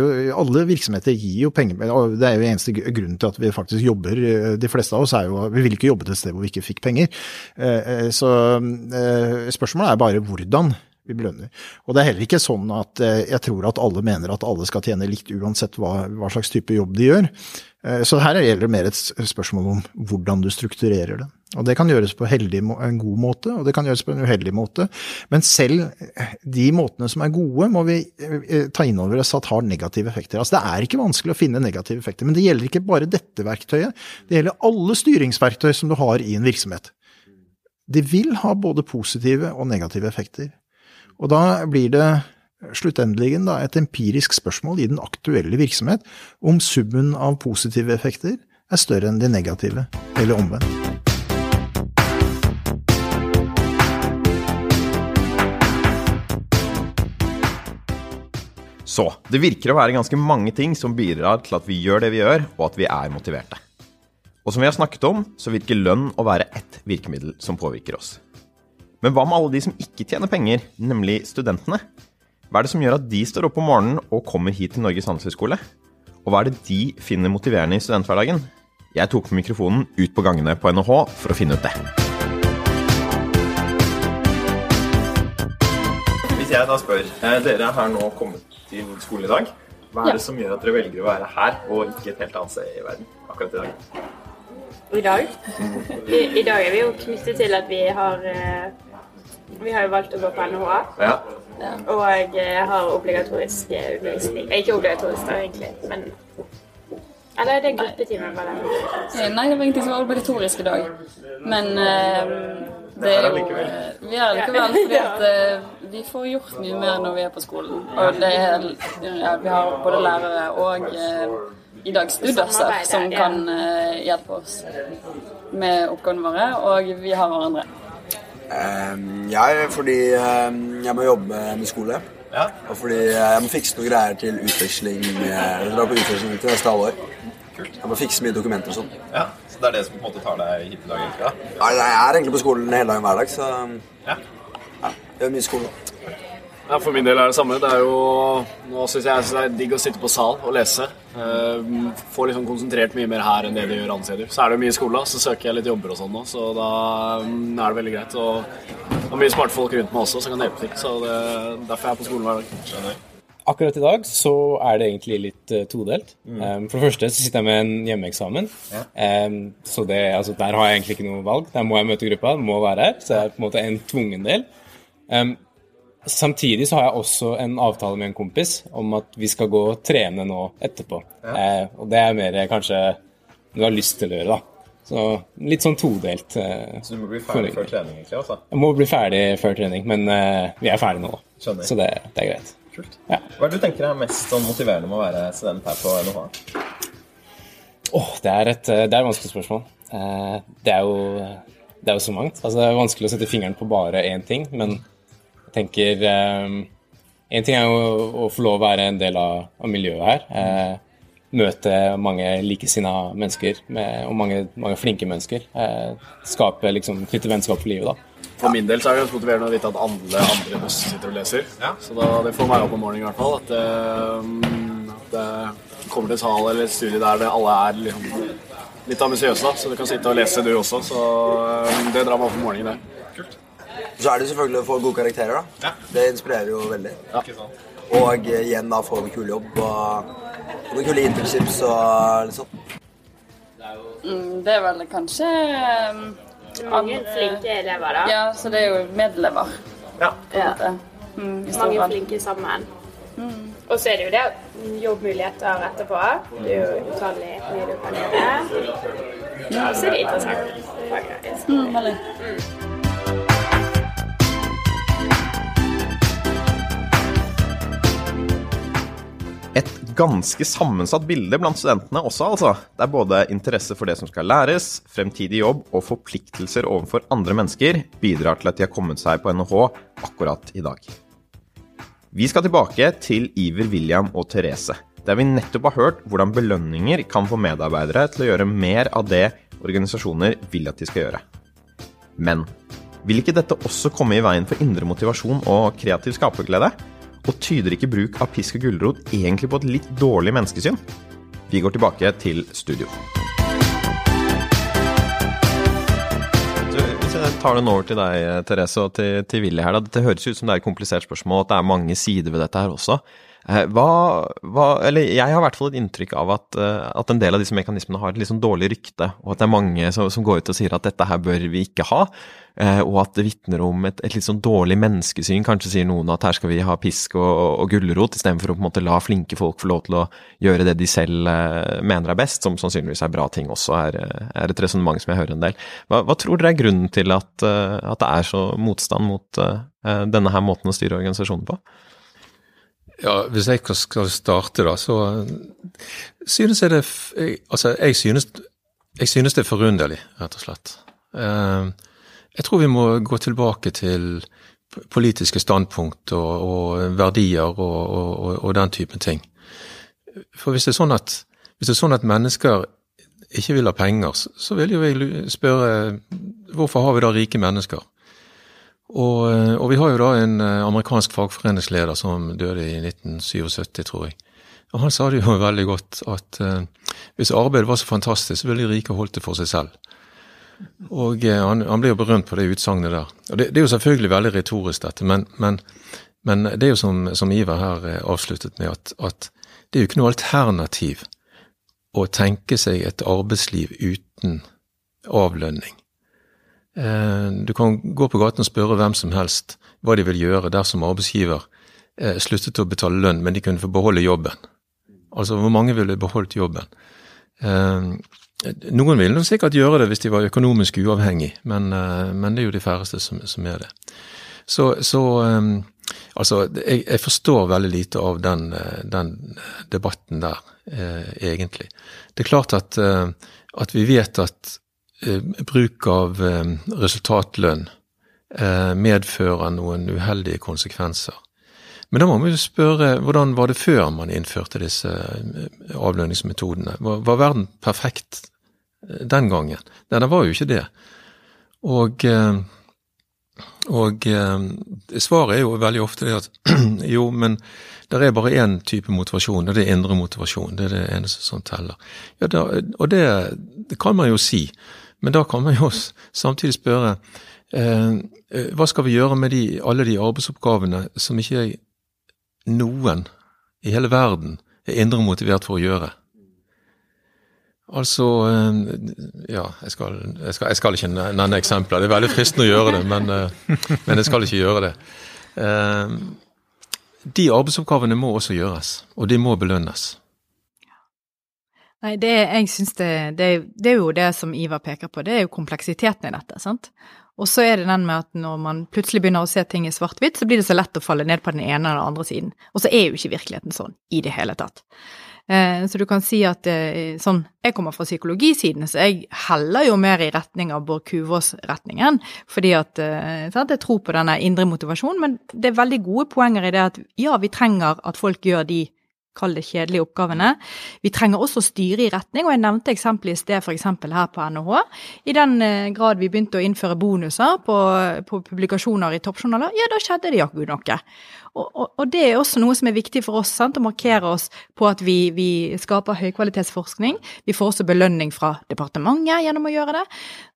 jo, alle, virksomheter gir jo penger, og det er jo eneste grunnen til at vi faktisk jobber. De fleste av oss er jo Vi vil ikke jobbe til et sted hvor vi ikke fikk penger. Eh, eh, så spørsmålet er bare hvordan vi belønner. Og det er heller ikke sånn at eh, jeg tror at alle mener at alle skal tjene likt uansett hva, hva slags type jobb de gjør. Eh, så her gjelder det mer et spørsmål om hvordan du strukturerer det. Og det kan gjøres på heldig, en god måte, og det kan gjøres på en uheldig måte. Men selv de måtene som er gode, må vi eh, ta inn over oss at har negative effekter. Altså Det er ikke vanskelig å finne negative effekter, men det gjelder ikke bare dette verktøyet. Det gjelder alle styringsverktøy som du har i en virksomhet. De vil ha både positive og negative effekter. Og da blir det sluttendelig et empirisk spørsmål i den aktuelle virksomhet om summen av positive effekter er større enn de negative, eller omvendt.
Så det virker å være ganske mange ting som bidrar til at vi gjør det vi gjør, og at vi er motiverte. Og som vi har snakket om, så virker lønn å være ett virkemiddel som påvirker oss. Men hva med alle de som ikke tjener penger, nemlig studentene? Hva er det som gjør at de står opp om morgenen og kommer hit til Norges handelshøyskole? Og hva er det de finner motiverende i studenthverdagen? Jeg tok med mikrofonen ut på gangene på NHH for å finne ut det. Hvis jeg da spør eh, Dere har nå kommet til skolen i dag. Hva er det som gjør at dere velger å være her og ikke et helt annet sted i verden akkurat i dag?
I dag? I, I, dag er vi jo knyttet til at vi har eh, Vi har jo valgt å gå på NHA.
Ja.
Og jeg har obligatorisk undervisning. Ikke obligatorisk, da, egentlig, men Eller er det gruppetime?
Nei, det var ingenting som var obligatorisk i dag. Men uh, det er jo Vi er likevel fordi at uh, vi får gjort mye mer når vi er på skolen. Og det er, ja, vi har både lærere og uh, i dag studenter som kan uh, hjelpe oss med oppgavene våre, og vi har hverandre.
Um, jeg, fordi um, jeg må jobbe med skole. Ja. Og fordi jeg må fikse noen greier til utveksling. Jeg drar på utveksling til neste halvår. Kult. Jeg må fikse mye dokumenter og sånn.
Ja, Så det er det som på en måte tar deg hit i dag? egentlig da?
Ja, jeg er egentlig på skolen hele dagen hver dag, så ja. ja jeg gjør mye skole.
Ja, For min del er det samme. Det er jo, Nå syns jeg det er digg å sitte på sal og lese. Uh, får liksom konsentrert mye mer her enn det de gjør andre steder. Så er det jo mye skole, så søker jeg litt jobber og sånn nå, så da um, er det veldig greit. Og det er mye smarte folk rundt meg også som kan hjelpe til, så det, derfor er jeg på skolen hver dag. Skjønner.
Akkurat i dag så er det egentlig litt uh, todelt. Mm. Um, for det første så sitter jeg med en hjemmeeksamen. Ja. Um, så det, altså, der har jeg egentlig ikke noe valg. Der må jeg møte gruppa, må være her. Så jeg er på en måte en tvungen del. Um, samtidig så har jeg også en avtale med en kompis om at vi skal gå og trene nå etterpå. Ja. Eh, og det er mer kanskje du har lyst til å gjøre, da. Så litt sånn todelt. Eh,
så du må bli ferdig før trening, egentlig? altså?
Jeg må bli ferdig før trening, men vi er ferdige nå.
Skjønner.
Så det, det er greit.
Kult. Ja. Hva er det du tenker er mest sånn motiverende med å være student her på NHH?
Oh, det, er et, det er et vanskelig spørsmål. Eh, det er, jo, det er jo så mangt. Altså, det er vanskelig å sette fingeren på bare én ting, men tenker Én eh, ting er jo å få lov å være en del av, av miljøet her. Eh, møte mange likesinna mennesker med, og mange, mange, flinke mennesker. skape liksom, Knytte vennskap for livet, da.
For min del så er det ganske motiverende å vite at alle andre enn oss sitter og leser. Ja. Så da, det får meg opp om morgenen i hvert fall. At, uh, at det kommer til et sal eller et studie der alle er liksom, litt ambisiøse. Så du kan sitte og lese, du også. Så uh, det drar meg opp om morgenen, det.
Kult. Så er det selvfølgelig å få gode karakterer, da. Det inspirerer jo veldig. Ja. Og uh, igjen da få en kul jobb og, og noen kule internships og litt sånn.
Mm, det er vel kanskje um
mange flinke elever, da.
Ja, så det er jo medelever.
Ja. ja. Mm, Mange flinke sammen. Mm. Og så er det jo det jobbmuligheter etterpå. Det er jo utallig mye du kan gjøre. Og så er det interessant. Mm, veldig. Mm.
ganske sammensatt bilde blant studentene også, altså. Det er både interesse for det som skal læres, fremtidig jobb og forpliktelser overfor andre mennesker bidrar til at de har kommet seg på NHH akkurat i dag. Vi skal tilbake til Iver William og Therese, der vi nettopp har hørt hvordan belønninger kan få medarbeidere til å gjøre mer av det organisasjoner vil at de skal gjøre. Men vil ikke dette også komme i veien for indre motivasjon og kreativ skaperglede? Og tyder ikke bruk av pisk og gulrot egentlig på et litt dårlig menneskesyn? Vi går tilbake til studio. Hvis jeg tar den over til deg, Therese, og til, til Willy her. Da. Dette høres ut som det er et komplisert spørsmål, at det er mange sider ved dette her også. Eh, hva, hva, eller jeg har i hvert fall et inntrykk av at, eh, at, en del av disse mekanismene har et litt sånn dårlig rykte, og at det er mange som, som, går ut og sier at dette her bør vi ikke ha, eh, og at det vitner om et, et, litt sånn dårlig menneskesyn. Kanskje sier noen at her skal vi ha pisk og, og gulrot, istedenfor å på en måte la flinke folk få lov til å gjøre det de selv mener er best, som sannsynligvis er bra ting også, er, er et resonnement som jeg hører en del. Hva, hva, tror dere er grunnen til at, at det er så motstand mot denne her måten å styre organisasjonen på?
Ja, Hvis jeg skal starte, da, så synes jeg det Altså, jeg synes, jeg synes det er forunderlig, rett og slett. Eh, jeg tror vi må gå tilbake til politiske standpunkt og, og verdier og, og, og, den typen ting. For hvis det, sånn at, hvis det er sånn at mennesker ikke vil ha penger, så vil jo jeg spørre hvorfor har vi da rike mennesker? Og, eh, og, vi har jo da en eh, amerikansk fagforeningsleder som døde i 1977, tror jeg. Og Han sa det jo veldig godt at uh, hvis arbeidet var så fantastisk, så ville de rike holdt det for seg selv. Og uh, han, han ble jo berømt på det utsagnet der. Og det, det, er jo selvfølgelig veldig retorisk, dette, men, men, men det er jo som, som Ivar her avsluttet med, at, at, det er jo ikke noe alternativ å tenke seg et arbeidsliv uten avlønning. Eh, du kan gå på gaten og spørre hvem som helst hva de vil gjøre dersom arbeidsgiver eh, sluttet å betale lønn, men de kunne få beholde jobben. Altså hvor mange ville beholdt jobben? Eh, noen ville nok sikkert gjøre det hvis de var økonomisk uavhengig, men, men det er jo de færreste som, som er det. Så, så altså, jeg, jeg, forstår veldig lite av den, den debatten der, egentlig. Det er klart at, at vi vet at bruk av eh, resultatlønn eh, medfører noen uheldige konsekvenser. Men da må vi spørre hvordan var det før man innførte disse avlønningsmetodene? Var, var verden perfekt den gangen? Nei, den var jo ikke det. Og, og svaret er jo veldig ofte det at jo, men det er bare én type motivasjon, og det er indre motivasjon. Det er det eneste som teller. Ja, da, og det, det kan man jo si. Men da kan man jo samtidig spørre eh, eh, hva skal vi gjøre med de, alle de arbeidsoppgavene som ikke noen i hele verden er indre motivert for å gjøre? Altså eh, Ja, jeg skal, jeg, skal, jeg skal, ikke nevne eksempler. Det er veldig fristende å gjøre det, men, men jeg skal ikke gjøre det. De arbeidsoppgavene må også gjøres, og de må belønnes.
Nei, det, jeg synes det, det, det, er jo det som Ivar peker på, det er jo kompleksiteten i dette. sant? Og så er det den med at når man plutselig begynner å se ting i svart-hvitt, så blir det så lett å falle ned på den ene eller den andre siden. Og så er jo ikke virkeligheten sånn i det hele tatt. Eh, så du kan si at eh, sånn Jeg kommer fra psykologisiden, så jeg heller jo mer i retning av Bård Kuvås-retningen. Fordi at eh, sant, jeg tror på denne indre motivasjonen, men det er veldig gode poenger i det at ja, vi trenger at folk gjør de kall det kjedelige oppgavene. Vi trenger også å styre i retning, og jeg nevnte eksempelet i sted f.eks. her på NHH. I den eh, grad vi begynte å innføre bonuser på, på publikasjoner i toppjournaler, ja, da skjedde det jaggu noe. Og, og, og, det er også noe som er viktig for oss, sant? å markere oss på at vi, vi skaper høykvalitetsforskning. Vi får også belønning fra departementet gjennom å gjøre det.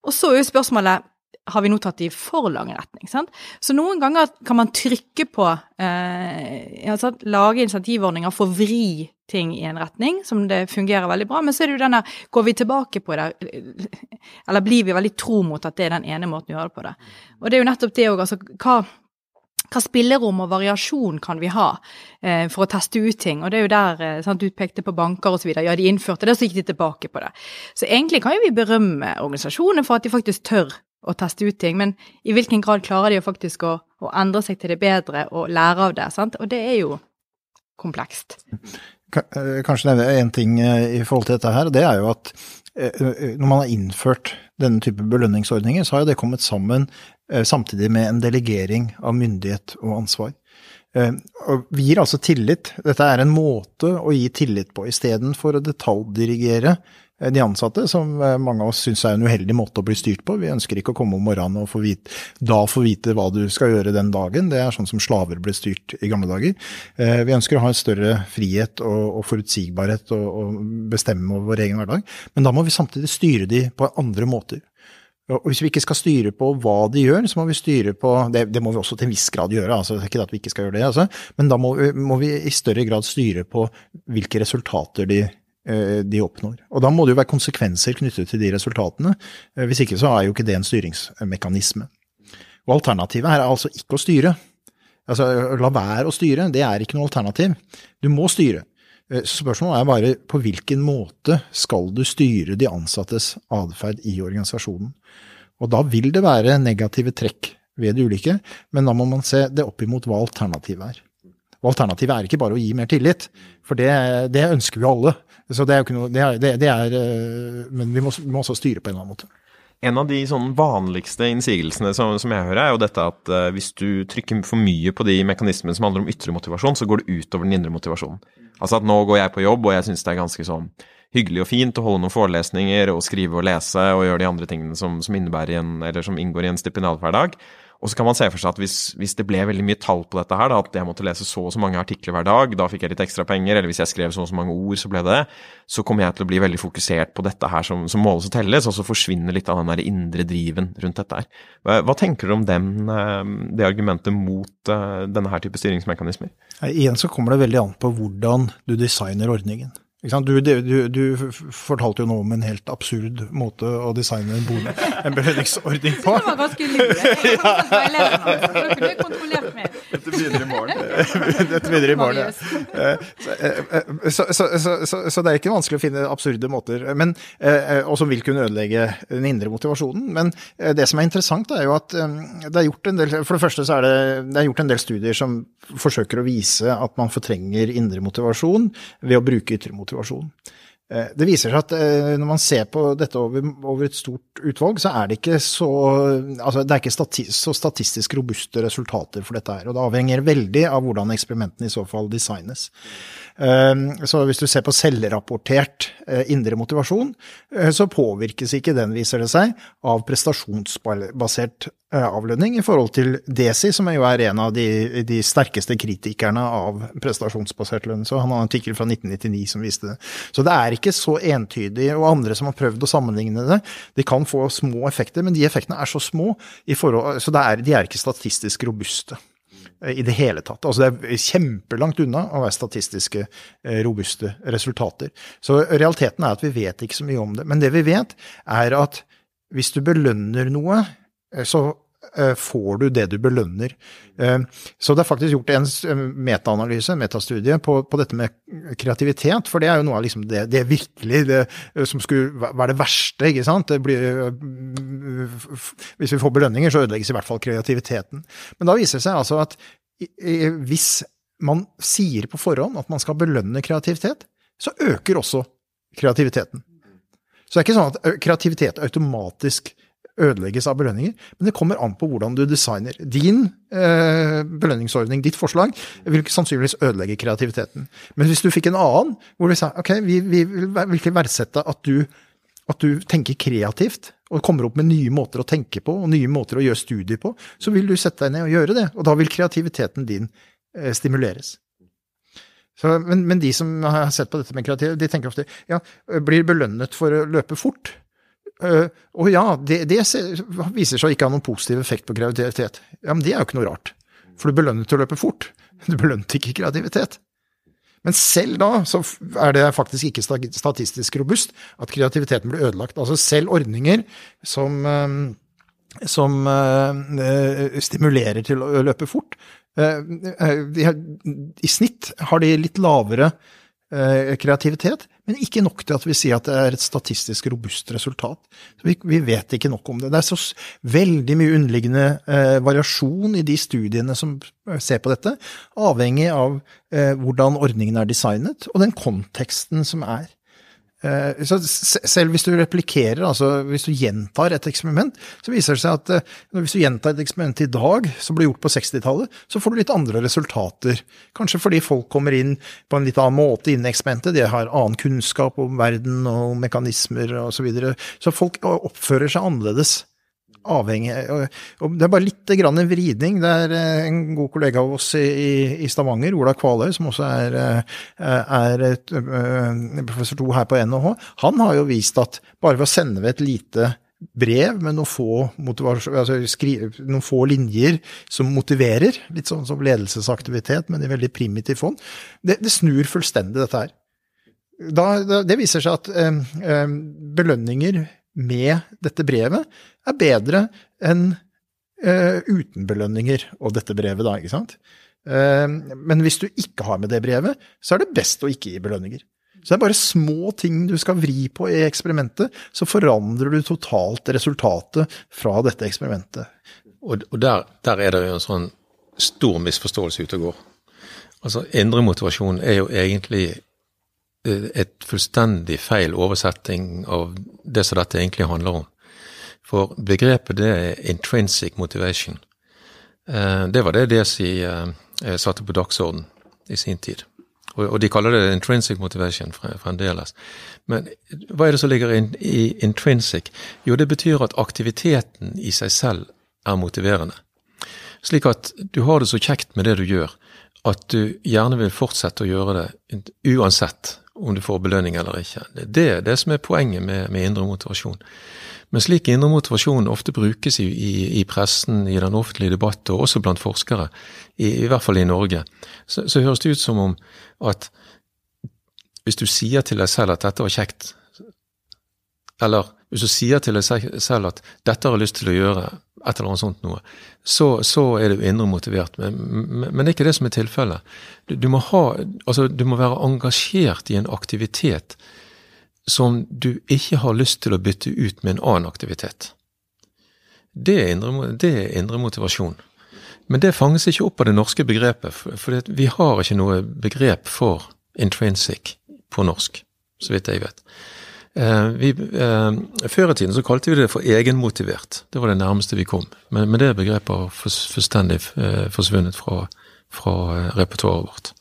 Og så er jo spørsmålet har vi nå tatt i for lang retning. Sant? Så noen ganger kan man trykke på eh, altså, Lage insentivordninger for å vri ting i en retning som det fungerer veldig bra. Men så er det jo denne Går vi tilbake på det, eller blir vi veldig tro mot at det er den ene måten å gjøre det på det? Og det er jo nettopp det òg, altså hva hva spillerom og variasjon kan vi ha eh, for å teste ut ting? Og det er jo der eh, sant, du pekte på banker osv. Ja, de innførte det, så gikk de tilbake på det. Så egentlig kan jo vi berømme organisasjonene for at de faktisk tør å teste ut ting, men i hvilken grad klarer de faktisk å, å endre seg til det bedre og lære av det? sant? Og det er jo komplekst.
Eh, kanskje nevne en ting eh, i forhold til dette her, det er jo at eh, når man har innført denne type belønningsordninger, så har jo det kommet sammen samtidig med en delegering av myndighet og ansvar. Og vi gir altså tillit. Dette er en måte å gi tillit på, istedenfor å detaljdirigere de ansatte, som eh, mange av oss syns er en uheldig måte å bli styrt på. Vi ønsker ikke å komme om morgenen og få vite, da få vite hva du skal gjøre den dagen. Det er sånn som slaver ble styrt i gamle dager. Eh, vi ønsker å ha en større frihet og, og forutsigbarhet og, og, bestemme over vår egen hverdag. Men da må vi samtidig styre de på andre måter. Og hvis vi ikke skal styre på hva de gjør, så må vi styre på Det, det må vi også til en viss grad gjøre, altså, det er ikke at vi ikke skal gjøre det, altså, men da må, må, vi i større grad styre på hvilke resultater de, eh, de oppnår. Og da må det jo være konsekvenser knyttet til de resultatene. Eh, hvis ikke så er jo ikke det en styringsmekanisme. Og alternativet her er altså ikke å styre. Altså, la være å styre, det er ikke noe alternativ. Du må styre. Eh, spørsmålet er bare på hvilken måte skal du styre de ansattes atferd i organisasjonen. Og da vil det være negative trekk ved de ulike, men da må man se det opp imot hva alternativet er. Og alternativet er ikke bare å gi mer tillit, for det, det ønsker vi alle. Så det er jo ikke noe, det er, det, det er eh, Men vi må, vi må, også styre på en eller annen måte.
En av de sånn vanligste innsigelsene som, som, jeg hører, er jo dette at uh, hvis du trykker for mye på de mekanismene som handler om ytre motivasjon, så går det utover den indre motivasjonen. Altså at nå går jeg på jobb, og jeg syns det er ganske sånn hyggelig og fint å holde noen forelesninger og skrive og lese og gjøre de andre tingene som, som, en, som inngår i en stipendiathverdag. Og så kan man se for seg at hvis, hvis, det ble veldig mye tall på dette her, da, at jeg måtte lese så og så mange artikler hver dag, da fikk jeg litt ekstra penger, eller hvis jeg skrev så og så mange ord, så ble det det, så kommer jeg til å bli veldig fokusert på dette her som, som måles og telles, og så forsvinner litt av den der indre driven rundt dette her. Hva, hva tenker du om den, eh, det argumentet mot uh, denne her type styringsmekanismer?
Igjen så kommer det veldig an på hvordan du designer ordningen. Du, du, du, fortalte jo nå om en helt absurd måte å designe en, en belønningsordning på.
Det var ganske lurt. Jeg kontrollert meg.
Dette begynner i morgen.
Dette begynner i morgen, ja. Så, så, så, så, det er ikke vanskelig å finne absurde måter, men, og som vil kunne ødelegge den indre motivasjonen. Men det som er interessant, er jo at det er gjort en del For det første så er det, det er gjort en del studier som forsøker å vise at man fortrenger indre motivasjon ved å bruke ytre motivasjon. Eh, det viser seg at eh, når man ser på dette over, over et stort utvalg, så er det ikke så, altså det er ikke stati så statistisk robuste resultater for dette her. Og det avhenger veldig av hvordan eksperimentene i så fall designes. Ehm, så hvis du ser på selvrapportert eh, indre motivasjon, eh, så påvirkes ikke den, viser det seg, av prestasjonsbasert eh, avlønning i forhold til Desi, som jo er en av de, de sterkeste kritikerne av prestasjonsbasert lønn. Så han har en artikkel fra 1999 som viste det. Så det er ikke så entydig, og andre som har prøvd å sammenligne det, de kan få små effekter, men de effektene er så små, forhold, så er, de er ikke statistisk robuste i det hele tatt. Altså det er kjempelangt unna å være statistiske eh, robuste resultater. Så realiteten er at vi vet ikke så mye om det. Men det vi vet, er at hvis du belønner noe, eh, så får du det du belønner. Så det er faktisk gjort en metaanalyse, en metastudie, på, på, dette med kreativitet. For det er jo noe av liksom det, det virkelig det, som skulle være det verste. ikke sant? Blir, hvis vi får belønninger, så ødelegges i hvert fall kreativiteten. Men da viser det seg altså at hvis man sier på forhånd at man skal belønne kreativitet, så øker også kreativiteten. Så det er ikke sånn at kreativitet automatisk ødelegges av belønninger, men det kommer an på hvordan du designer. Din eh, belønningsordning, ditt forslag, vil sannsynligvis ødelegge kreativiteten. Men hvis du fikk en annen, hvor du sa ok, vi, vi vil virkelig verdsette at du, at du tenker kreativt, og kommer opp med nye måter å tenke på, og nye måter å gjøre studier på, så vil du sette deg ned og gjøre det. Og da vil kreativiteten din eh, stimuleres. Så, men, men, de som har sett på dette med kreativitet, de tenker ofte ja, blir belønnet for å løpe fort. Uh, og ja, det, det, viser seg å ikke ha noen positiv effekt på kreativitet. Ja, men det er jo ikke noe rart. For du belønnet å løpe fort. Du belønnet ikke kreativitet. Men selv da så er det faktisk ikke statistisk robust at kreativiteten blir ødelagt. Altså selv ordninger som, eh, som uh, stimulerer til å løpe fort, i snitt har de litt lavere Eh, kreativitet, men ikke nok til at vi sier at det er et statistisk robust resultat. Vi, vi, vet ikke nok om det. Det er så veldig mye underliggende eh, variasjon i de studiene som eh, ser på dette, avhengig av eh, hvordan ordningen er designet, og den konteksten som er. Eh, så selv hvis du replikerer, altså hvis du gjentar et eksperiment, så viser det seg at eh, hvis du gjentar et eksperiment i dag som ble gjort på 60-tallet, så får du litt andre resultater. Kanskje fordi folk kommer inn på en litt annen måte innen eksperimentet, de har annen kunnskap om verden og mekanismer osv. Så, videre. så folk oppfører seg annerledes avhengig og Det er bare litt grann en vridning. Det er eh, en god kollega av oss i, i Stavanger, Ola Kvaløy, som også er, eh, er et, eh, professor to her på NHH, han har jo vist at bare ved å sende ved et lite brev med noen få, altså skrive, noen få linjer som motiverer, litt sånn som ledelsesaktivitet, men i veldig primitiv fond, det, det snur fullstendig dette her. Da, det viser seg at eh, belønninger med dette brevet er bedre enn uh, uten belønninger og dette brevet, da, ikke sant. Uh, men hvis du ikke har med det brevet, så er det best å ikke gi belønninger. Så det er bare små ting du skal vri på i eksperimentet, så forandrer du totalt resultatet fra dette eksperimentet.
Og, og der, der, er det jo en sånn stor misforståelse ute og går. Altså, indre motivasjon er jo egentlig eh, et fullstendig feil oversetting av det som dette egentlig handler om. For begrepet det er intrinsic motivation. Eh, det var det DSI eh, satte på dagsorden i sin tid. Og, de kaller det intrinsic motivation fremdeles. Men hva er det som ligger i intrinsic? Jo, det betyr at aktiviteten i seg selv er motiverende. Slik at du har det så kjekt med det du gjør, at du gjerne vil fortsette å gjøre det uansett om du får belønning eller ikke. Det er det som er poenget med, med indre motivasjon. Men slik indre motivasjon ofte brukes i, i, i, pressen, i den offentlige debatt og også blant forskere, i, i hvert fall i Norge, så, så, høres det ut som om at hvis du sier til deg selv at dette var kjekt, eller hvis du sier til deg selv at dette har jeg lyst til å gjøre, et eller annet sånt noe, så, så er du indre motivert. Men, men, men, det er ikke det som er tilfellet. Du, du, må ha, altså, du må være engasjert i en aktivitet som du ikke har lyst til å bytte ut med en annen aktivitet. Det er indre, det er indre motivasjon. Men det fanges ikke opp av det norske begrepet, for, vi har ikke noe begrep for intrinsic på norsk, så vidt jeg vet. Eh, vi, eh, før i tiden så kalte vi det for egenmotivert. Det var det nærmeste vi kom. Men, men det begrepet har fullstendig eh, forsvunnet fra, fra repertoaret vårt.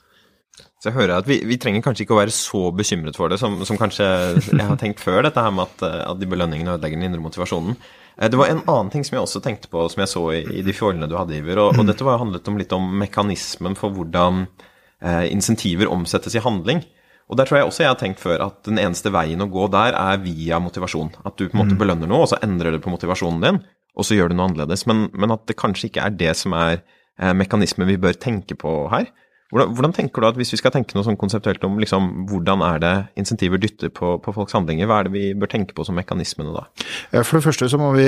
Så jeg hører at vi, vi, trenger kanskje ikke å være så bekymret for det som, som kanskje jeg har tenkt før, dette her med at, at de belønningene ødelegger den indre motivasjonen. Eh, det var en annen ting som jeg også tenkte på, som jeg så i, i de fjollene du hadde, Iver. Og, og dette var handlet om litt om mekanismen for hvordan eh, insentiver omsettes i handling. Og der tror jeg også jeg har tenkt før at den eneste veien å gå der er via motivasjon. At du på en måte mm. belønner noe, og så endrer det på motivasjonen din, og så gjør du noe annerledes. Men, men at det kanskje ikke er det som er eh, mekanismen vi bør tenke på her. Hvordan, hvordan, tenker du at hvis vi skal tenke noe sånn konseptuelt om liksom, hvordan er det insentiver dytter på, på, folks handlinger, hva er det vi bør tenke på som mekanismene da?
For det første så må vi,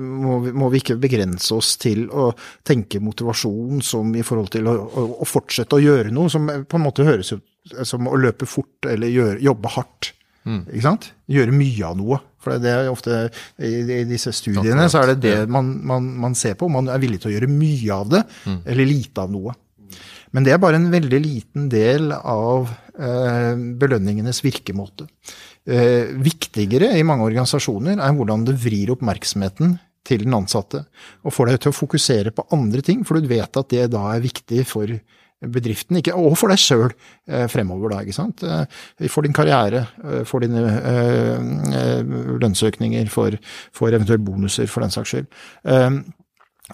må vi, må vi ikke begrense oss til å tenke motivasjon som i forhold til å, å, å, fortsette å gjøre noe, som på en måte høres ut som å løpe fort eller gjøre, jobbe hardt. Mm. Ikke sant? Gjøre mye av noe. For det er ofte i, i disse studiene så er det det man, man, man, ser på. Man er villig til å gjøre mye av det, mm. eller lite av noe. Men det er bare en veldig liten del av eh, belønningenes virkemåte. Eh, viktigere i mange organisasjoner er hvordan du vrir oppmerksomheten til den ansatte, og får deg til å fokusere på andre ting, for du vet at det da er viktig for bedriften, ikke, og for deg sjøl eh, fremover, da, ikke sant. For din karriere, for dine lønnsøkninger, for, for eventuelle bonuser, for den saks skyld.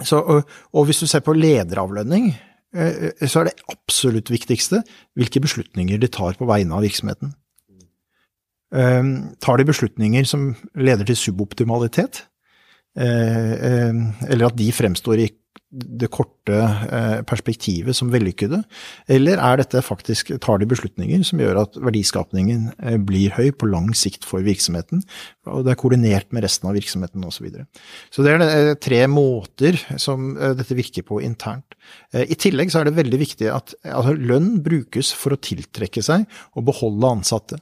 Så, og, og hvis du ser på lederavlønning, så er det absolutt viktigste hvilke beslutninger de tar på vegne av virksomheten. Eh, tar de beslutninger som leder til suboptimalitet, eller at de fremstår i det korte eh, perspektivet som vellykkede, eller er dette faktisk, tar de beslutninger som gjør at verdiskapningen eh, blir høy på lang sikt for virksomheten, og det er koordinert med resten av virksomheten osv. Så, videre. så det er eh, tre måter som dette virker på internt. I tillegg så er det veldig viktig at altså, lønn brukes for å tiltrekke seg og beholde ansatte.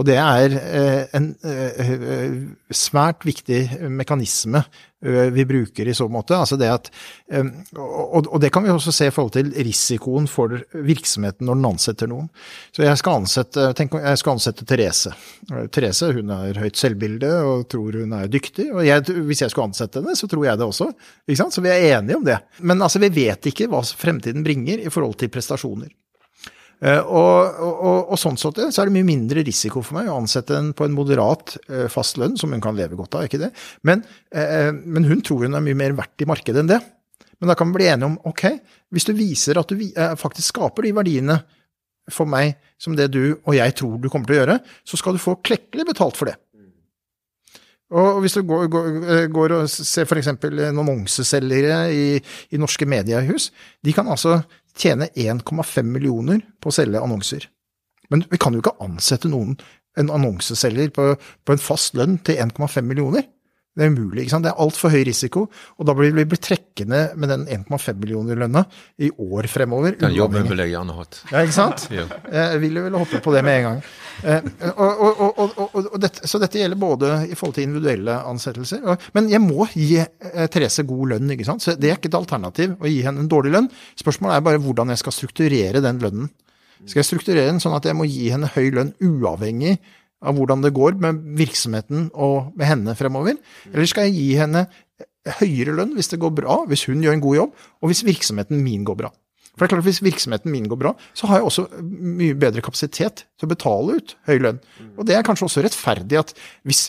Og det er eh, en eh, svært viktig mekanisme eh, vi bruker i så måte. Altså det at, og det kan vi også se i forhold til risikoen for virksomheten når den ansetter noen. Så jeg skal ansette, tenk, jeg skal ansette Therese. Therese hun har høyt selvbilde og tror hun er dyktig. Og jeg, hvis jeg skulle ansette henne, så tror jeg det også. Så vi er enige om det. Men altså, vi vet ikke hva fremtiden bringer i forhold til prestasjoner. Eh, og, og, og, sånn sett så er det mye mindre risiko for meg å ansette en på en moderat eh, fast lønn, som hun kan leve godt av, ikke det? Men, eh, men hun tror hun er mye mer verdt i markedet enn det. Men da kan vi bli enige om ok, hvis du viser at du faktisk skaper de verdiene for meg som det du og jeg tror du kommer til å gjøre, så skal du få klekkelig betalt for det. Og hvis du går, går, går og ser f.eks. annonseselgere i, i norske mediehus, de kan altså tjene 1,5 millioner på å selge annonser. Men vi kan jo ikke ansette noen, en annonseselger på, på en fast lønn til 1,5 millioner. Det er umulig. ikke sant? Det er altfor høy risiko, og da blir vi blitt trekkende med den 1,5 millioner-lønna i år fremover.
Den jobben ville jeg gjerne hatt.
Ja, ikke sant?
Ja.
Jeg ville vel hoppe på det med en gang. Eh, og, og, og, og dette, så dette gjelder både i forhold til individuelle ansettelser. Men jeg må gi eh, Therese god lønn, ikke sant. Så det er ikke et alternativ å gi henne en dårlig lønn. Spørsmålet er bare hvordan jeg skal strukturere den lønnen. Skal jeg strukturere den sånn at jeg må gi henne høy lønn uavhengig av hvordan det går med virksomheten og med henne fremover? Eller skal jeg gi henne høyere lønn hvis det går bra, hvis hun gjør en god jobb, og hvis virksomheten min går bra? For det er klart at Hvis virksomheten min går bra, så har jeg også mye bedre kapasitet til å betale ut høy lønn. Og det er kanskje også rettferdig at hvis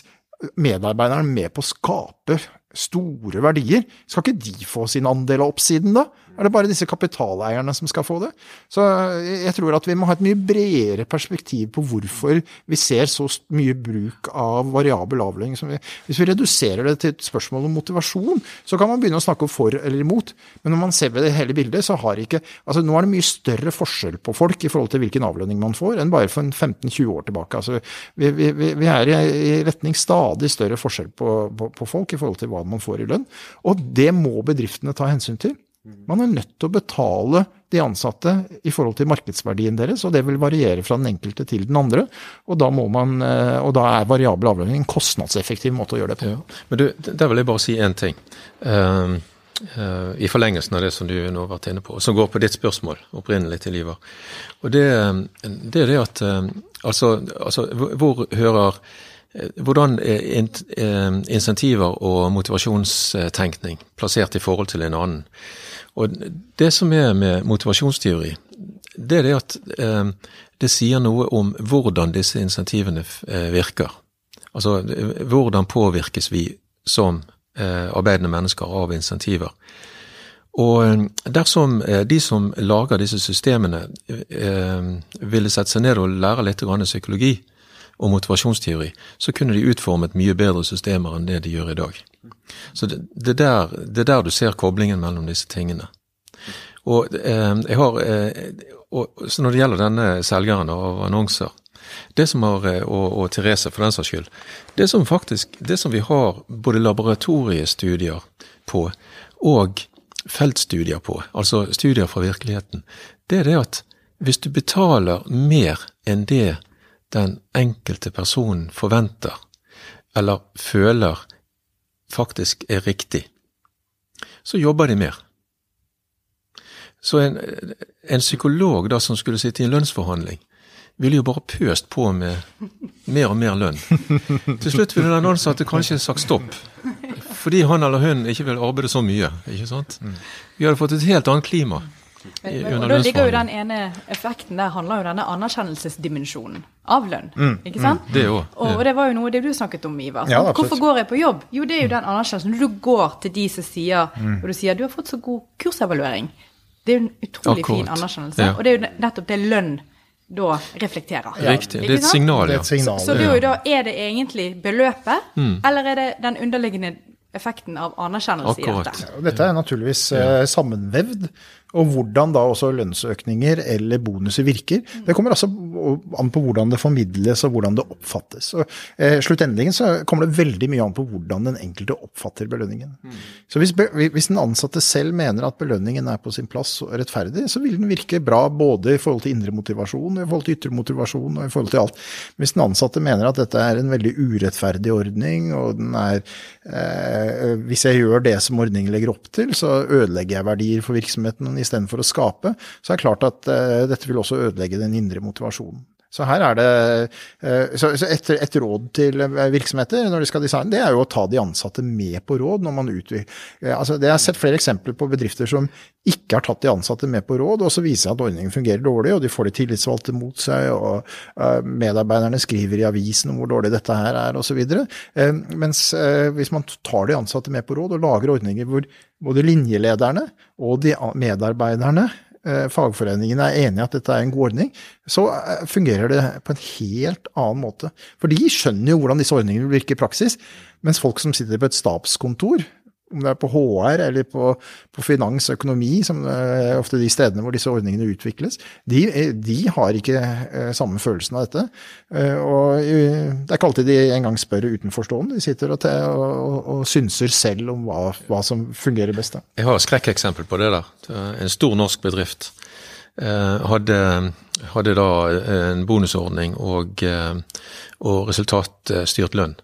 medarbeideren er med på å skape store verdier, skal ikke de få sin andel av oppsiden da? Er det bare disse kapitaleierne som skal få det? Så jeg tror at vi må ha et mye bredere perspektiv på hvorfor vi ser så mye bruk av variabel avlønning. Hvis vi reduserer det til et spørsmål om motivasjon, så kan man begynne å snakke om for eller imot. Men når man ser ved det hele bildet, så har ikke Altså nå er det mye større forskjell på folk i forhold til hvilken avlønning man får, enn bare for 15-20 år tilbake. Altså, vi, vi, vi, er i retning stadig større forskjell på, på, på folk i forhold til hva man får i lønn. Og det må bedriftene ta hensyn til. Man er nødt til å betale de ansatte i forhold til markedsverdien deres, og det vil variere fra den enkelte til den andre. Og da, man, eh, og da er variabel avlønning en kostnadseffektiv måte å gjøre det på. Ja.
Men du, Der vil jeg bare si én ting. Uh, uh, I forlengelsen av det som du nå har vært inne på, som går på ditt spørsmål opprinnelig til Ivar. Og det, det er det at uh, altså, altså, hvor hører hvordan er insentiver og motivasjonstenkning plassert i forhold til en annen? Og Det som er med motivasjonsteori, det er det at eh, det sier noe om hvordan disse insentivene eh, virker. Altså hvordan påvirkes vi som eh, arbeidende mennesker av insentiver. Og eh, dersom eh, de som lager disse systemene ville sette seg ned og lære litt psykologi og motivasjonsteori, så kunne de utformet mye bedre systemer enn det de gjør i dag. Så det, det, der, det er der du ser koblingen mellom disse tingene. Og eh, jeg har eh, og, så Når det gjelder denne selgeren av annonser det som har, eh, og, og Therese for den saks skyld, det som faktisk, det som vi har både laboratoriestudier på og feltstudier på, altså studier fra virkeligheten, det er det at hvis du betaler mer enn det den enkelte personen forventer, eller føler faktisk er riktig, så jobber de mer. Så en, en, psykolog da som skulle sitte i en lønnsforhandling, ville jo bare pøst på med mer og mer lønn. Til slutt ville den ansatte kanskje sagt stopp, fordi han eller hun ikke vil arbeide så mye. ikke sant? Vi hadde fått et helt annet klima.
Men, men, og da ligger jo den ene effekten der handler jo denne anerkjennelsesdimensjonen av lønn. Mm, ikke sant?
Mm, det jo,
og, og, det var jo noe det du snakket om, Ivar. Ja, Hvorfor går jeg på jobb? Jo, det er jo den anerkjennelsen. Når du går til de som sier mm. og du sier du har fått så god kursevaluering. Det er jo en utrolig Akkurat. fin anerkjennelse. Ja. Og det er jo nettopp det lønn da reflekterer.
Riktig. Det er et signal, ja.
Så, så det er jo da, er det egentlig beløpet, mm. eller er det den underliggende effekten av anerkjennelse Akkurat. i dette?
Dette er naturligvis eh, sammenvevd. Og hvordan da også lønnsøkninger eller bonuser virker. Det kommer altså an på hvordan det formidles og hvordan det oppfattes. Og eh, så kommer det veldig mye an på hvordan den enkelte oppfatter belønningen. Mm. Så hvis, hvis, den ansatte selv mener at belønningen er på sin plass og rettferdig, så vil den virke bra både i forhold til indre motivasjon, i forhold til ytre motivasjon og i forhold til alt. Hvis den ansatte mener at dette er en veldig urettferdig ordning, og den er eh, Hvis jeg gjør det som ordningen legger opp til, så ødelegger jeg verdier for virksomheten istedenfor å skape, så er det klart at uh, dette vil også ødelegge den indre motivasjonen. Så her er det uh, så, et, et, råd til virksomheter når de skal designe, det er jo å ta de ansatte med på råd når man utvikler uh, altså, Jeg har sett flere eksempler på bedrifter som ikke har tatt de ansatte med på råd, og så viser det at ordningen fungerer dårlig, og de får de tillitsvalgte mot seg, og medarbeiderne skriver i avisen om hvor dårlig dette her er, osv. Mens hvis man tar de ansatte med på råd og lager ordninger hvor både linjelederne og de medarbeiderne eh, fagforeningene er enige at dette er en god ordning, så eh, fungerer det på en helt annen måte. For de skjønner jo hvordan disse ordningene virker i praksis, mens folk som sitter på et stabskontor, om det er på HR eller på, på finans og økonomi, som er ofte de stedene hvor disse ordningene utvikles, de, de har ikke eh, samme følelsen av dette. Eh, og det er ikke alltid de engang spør utenforstående, de sitter og, og, og synser selv om hva, hva, som fungerer best.
Jeg har et skrekkeksempel på det der. En stor norsk bedrift eh, hadde, hadde da en bonusordning og, og resultatstyrt lønn.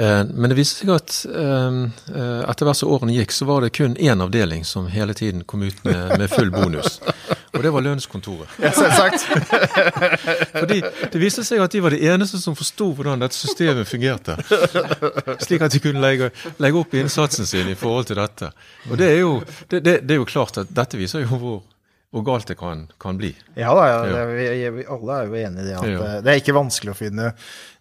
Eh, men det viste seg at eh, eh, etter hvert som årene gikk, så var det kun én avdeling som hele tiden kom ut med, med full bonus. Og det var lønnskontoret.
Ja, selvsagt.
Fordi det viste seg at de var de eneste som forsto hvordan dette systemet fungerte. Slik at de kunne legge, legge, opp innsatsen sin i forhold til dette. Og det er jo, det, det, det er jo klart at dette viser jo hvor hvor galt det kan, kan bli.
Ja da, ja, det, vi, vi, alle er jo enig i det. at ja. Det er ikke vanskelig å finne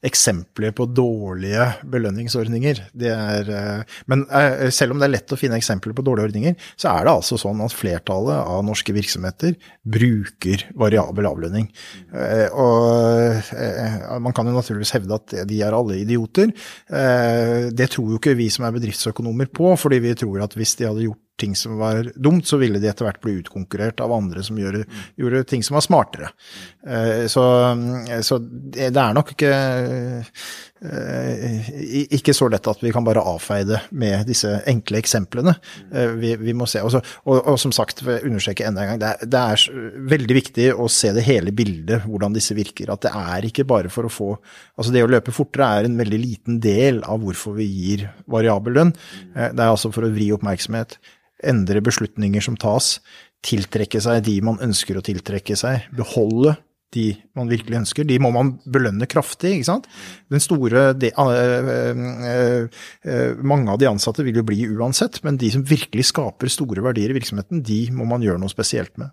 eksempler på dårlige belønningsordninger. Er, eh, men eh, selv om det er lett å finne eksempler på dårlige ordninger, så er det altså sånn at flertallet av norske virksomheter bruker variabel avlønning. Eh, og man kan jo naturligvis hevde at de er alle idioter. Det tror jo ikke vi som er bedriftsøkonomer på, fordi vi tror at hvis de hadde gjort ting som var dumt, så ville de etter hvert bli utkonkurrert av andre som gjorde, gjorde ting som var smartere. Så, så det er nok ikke Eh, ikke så lett at vi kan bare avfeie det med disse enkle eksemplene. Eh, vi, vi må se. Også, og, og, som sagt, understreke enda en gang, det er, det er, veldig viktig å se det hele bildet, hvordan disse virker. At det er ikke bare for å få Altså det å løpe fortere er en veldig liten del av hvorfor vi gir variabel lønn. Eh, det er altså for å vri oppmerksomhet, endre beslutninger som tas, tiltrekke seg de man ønsker å tiltrekke seg, beholde de man virkelig ønsker, de må man belønne kraftig. ikke sant? Den store, de, uh, uh, Mange av de ansatte vil jo bli uansett, men de som virkelig skaper store verdier i virksomheten, de må man gjøre noe spesielt med.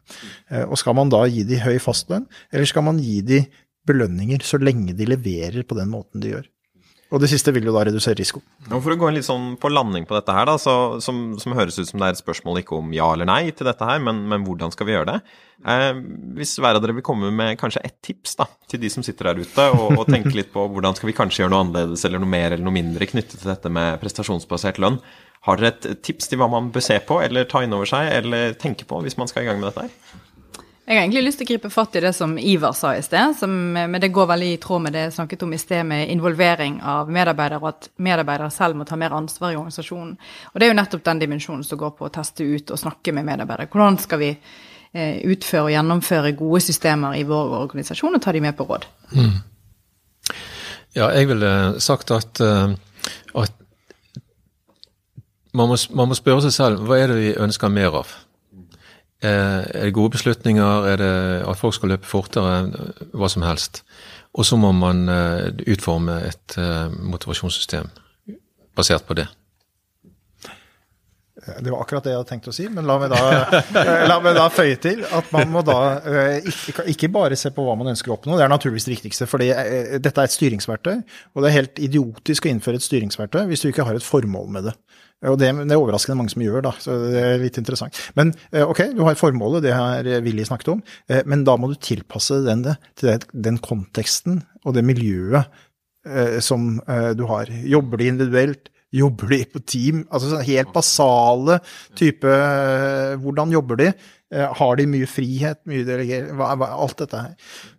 Uh, og Skal man da gi de høy fastlønn, eller skal man gi de belønninger så lenge de leverer på den måten de gjør? Og det siste vil jo da redusere risiko.
Og For å gå litt sånn på landing på dette her, da, så, som, som, høres ut som det er et spørsmål ikke om ja eller nei til dette her, men, men hvordan skal vi gjøre det? Eh, hvis hver av dere vil komme med kanskje ett tips da, til de som sitter der ute, og, og tenke litt på hvordan skal vi kanskje gjøre noe annerledes eller noe mer eller noe mindre knyttet til dette med prestasjonsbasert lønn. Har dere et tips til hva man bør se på eller ta inn over seg eller tenke på hvis man skal i gang med dette her?
Jeg har egentlig lyst til å gripe fatt i det som Ivar sa i sted, som, men det går veldig i tråd med det jeg snakket om i sted med involvering av medarbeidere, og at medarbeidere selv må ta mer ansvar i organisasjonen. Og det er jo nettopp den dimensjonen som går på å teste ut og snakke med medarbeidere. Hvordan skal vi eh, utføre og gjennomføre gode systemer i vår organisasjon, og ta de med på råd? Mm.
Ja, jeg ville sagt at, uh, at man, må, man må spørre seg selv hva er det vi ønsker mer av? Eh, er det gode beslutninger? Er det at folk skal løpe fortere? Hva som helst. Og så må man eh, utforme et eh, motivasjonssystem basert på det.
Det var akkurat det jeg hadde tenkt å si, men la meg da, la meg da føye til at man må da ikke, ikke, bare se på hva man ønsker å oppnå, det er naturligvis det viktigste. For dette er et styringsverktøy, og det er helt idiotisk å innføre et styringsverktøy hvis du ikke har et formål med det. Og det, det, er overraskende mange som gjør, da, så det er litt interessant. Men eh, ok, du har formålet, det har Willy snakket om, eh, men da må du tilpasse den til den konteksten og det miljøet eh, som du har. Jobber du individuelt? Jobber de på team? Altså sånn helt basale type Hvordan jobber de? Eh, har de mye frihet, mye delegering, alt dette her.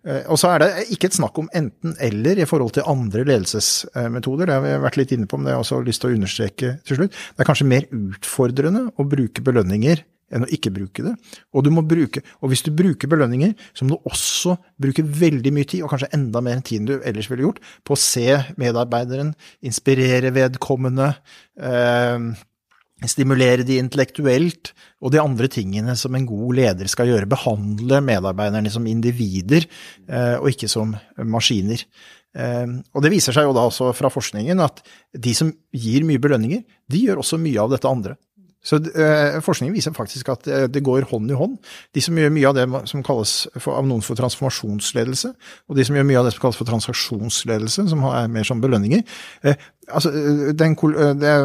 Eh, og så er det ikke et snakk om enten-eller i forhold til andre ledelsesmetoder. Det har vi vært litt inne på, men det har jeg også lyst til å understreke til slutt. Det er kanskje mer utfordrende å bruke belønninger enn å ikke bruke det. Og, du må bruke, og hvis du bruker belønninger, så må du også bruke veldig mye tid, og kanskje enda mer enn tiden du ellers ville gjort, på å se medarbeideren, inspirere vedkommende. Eh, stimulere de intellektuelt, og de andre tingene som en god leder skal gjøre. Behandle medarbeiderne som individer, eh, og ikke som maskiner. Eh, og det viser seg jo da også fra forskningen at de som gir mye belønninger, de gjør også mye av dette andre. Så øh, Forskningen viser faktisk at uh, det går hånd i hånd. De som gjør mye av det som kalles for, av noen for transformasjonsledelse, og de som gjør mye av det som kalles for transaksjonsledelse, som er mer som belønninger øh, altså, den, det,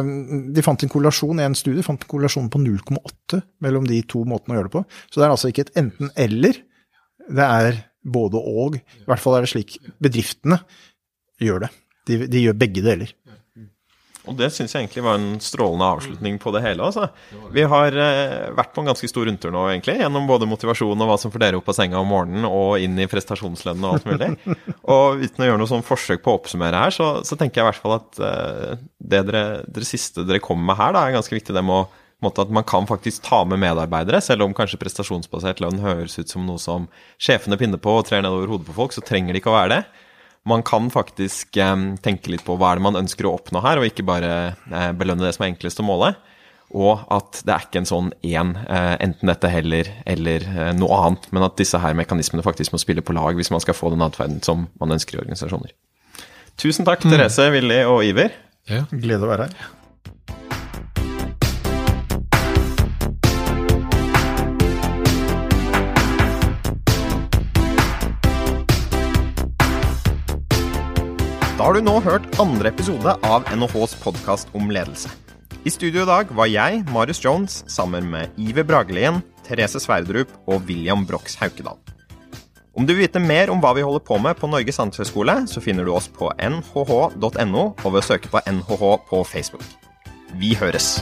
De fant en korrelasjon i en studie fant en korrelasjon på 0,8 mellom de to måtene å gjøre det på. Så det er altså ikke et enten-eller, det er både og. I hvert fall er det slik bedriftene gjør det. De, de gjør begge deler.
Og det syns jeg egentlig var en strålende avslutning på det hele. Altså. Vi har eh, vært på en ganske stor rundtur nå, egentlig, gjennom både motivasjon og hva som får dere opp av senga om morgenen, og inn i prestasjonslønnen og alt mulig. og uten å gjøre noe sånn forsøk på å oppsummere her, så, så tenker jeg i hvert fall at eh, det dere, dere, siste dere kommer med her, da, er ganske viktig. det med å måte at man kan faktisk ta med medarbeidere, selv om kanskje prestasjonsbasert lønn høres ut som noe som sjefene pinner på og trer nedover hodet på folk, så trenger det ikke å være det man kan faktisk eh, tenke litt på hva er det man ønsker å oppnå her, og ikke bare eh, belønne det som er enklest å måle. Og at det er ikke en sånn én, eh, enten dette heller eller eh, noe annet, men at disse her mekanismene faktisk må spille på lag hvis man skal få den atferden som man ønsker i organisasjoner. Tusen takk, mm. Therese, Willy og Iver.
Ja, glede å være her.
Da har du nå hørt andre episode av NHHs podkast om ledelse. I studio i dag var jeg, Marius Jones, sammen med Iver Bragelien, Therese Sverdrup og William Brox Haukedal. Om du vil vite mer om hva vi holder på med på Norges handelshøyskole, så finner du oss på nhh.no og ved å søke på NHH på Facebook. Vi høres!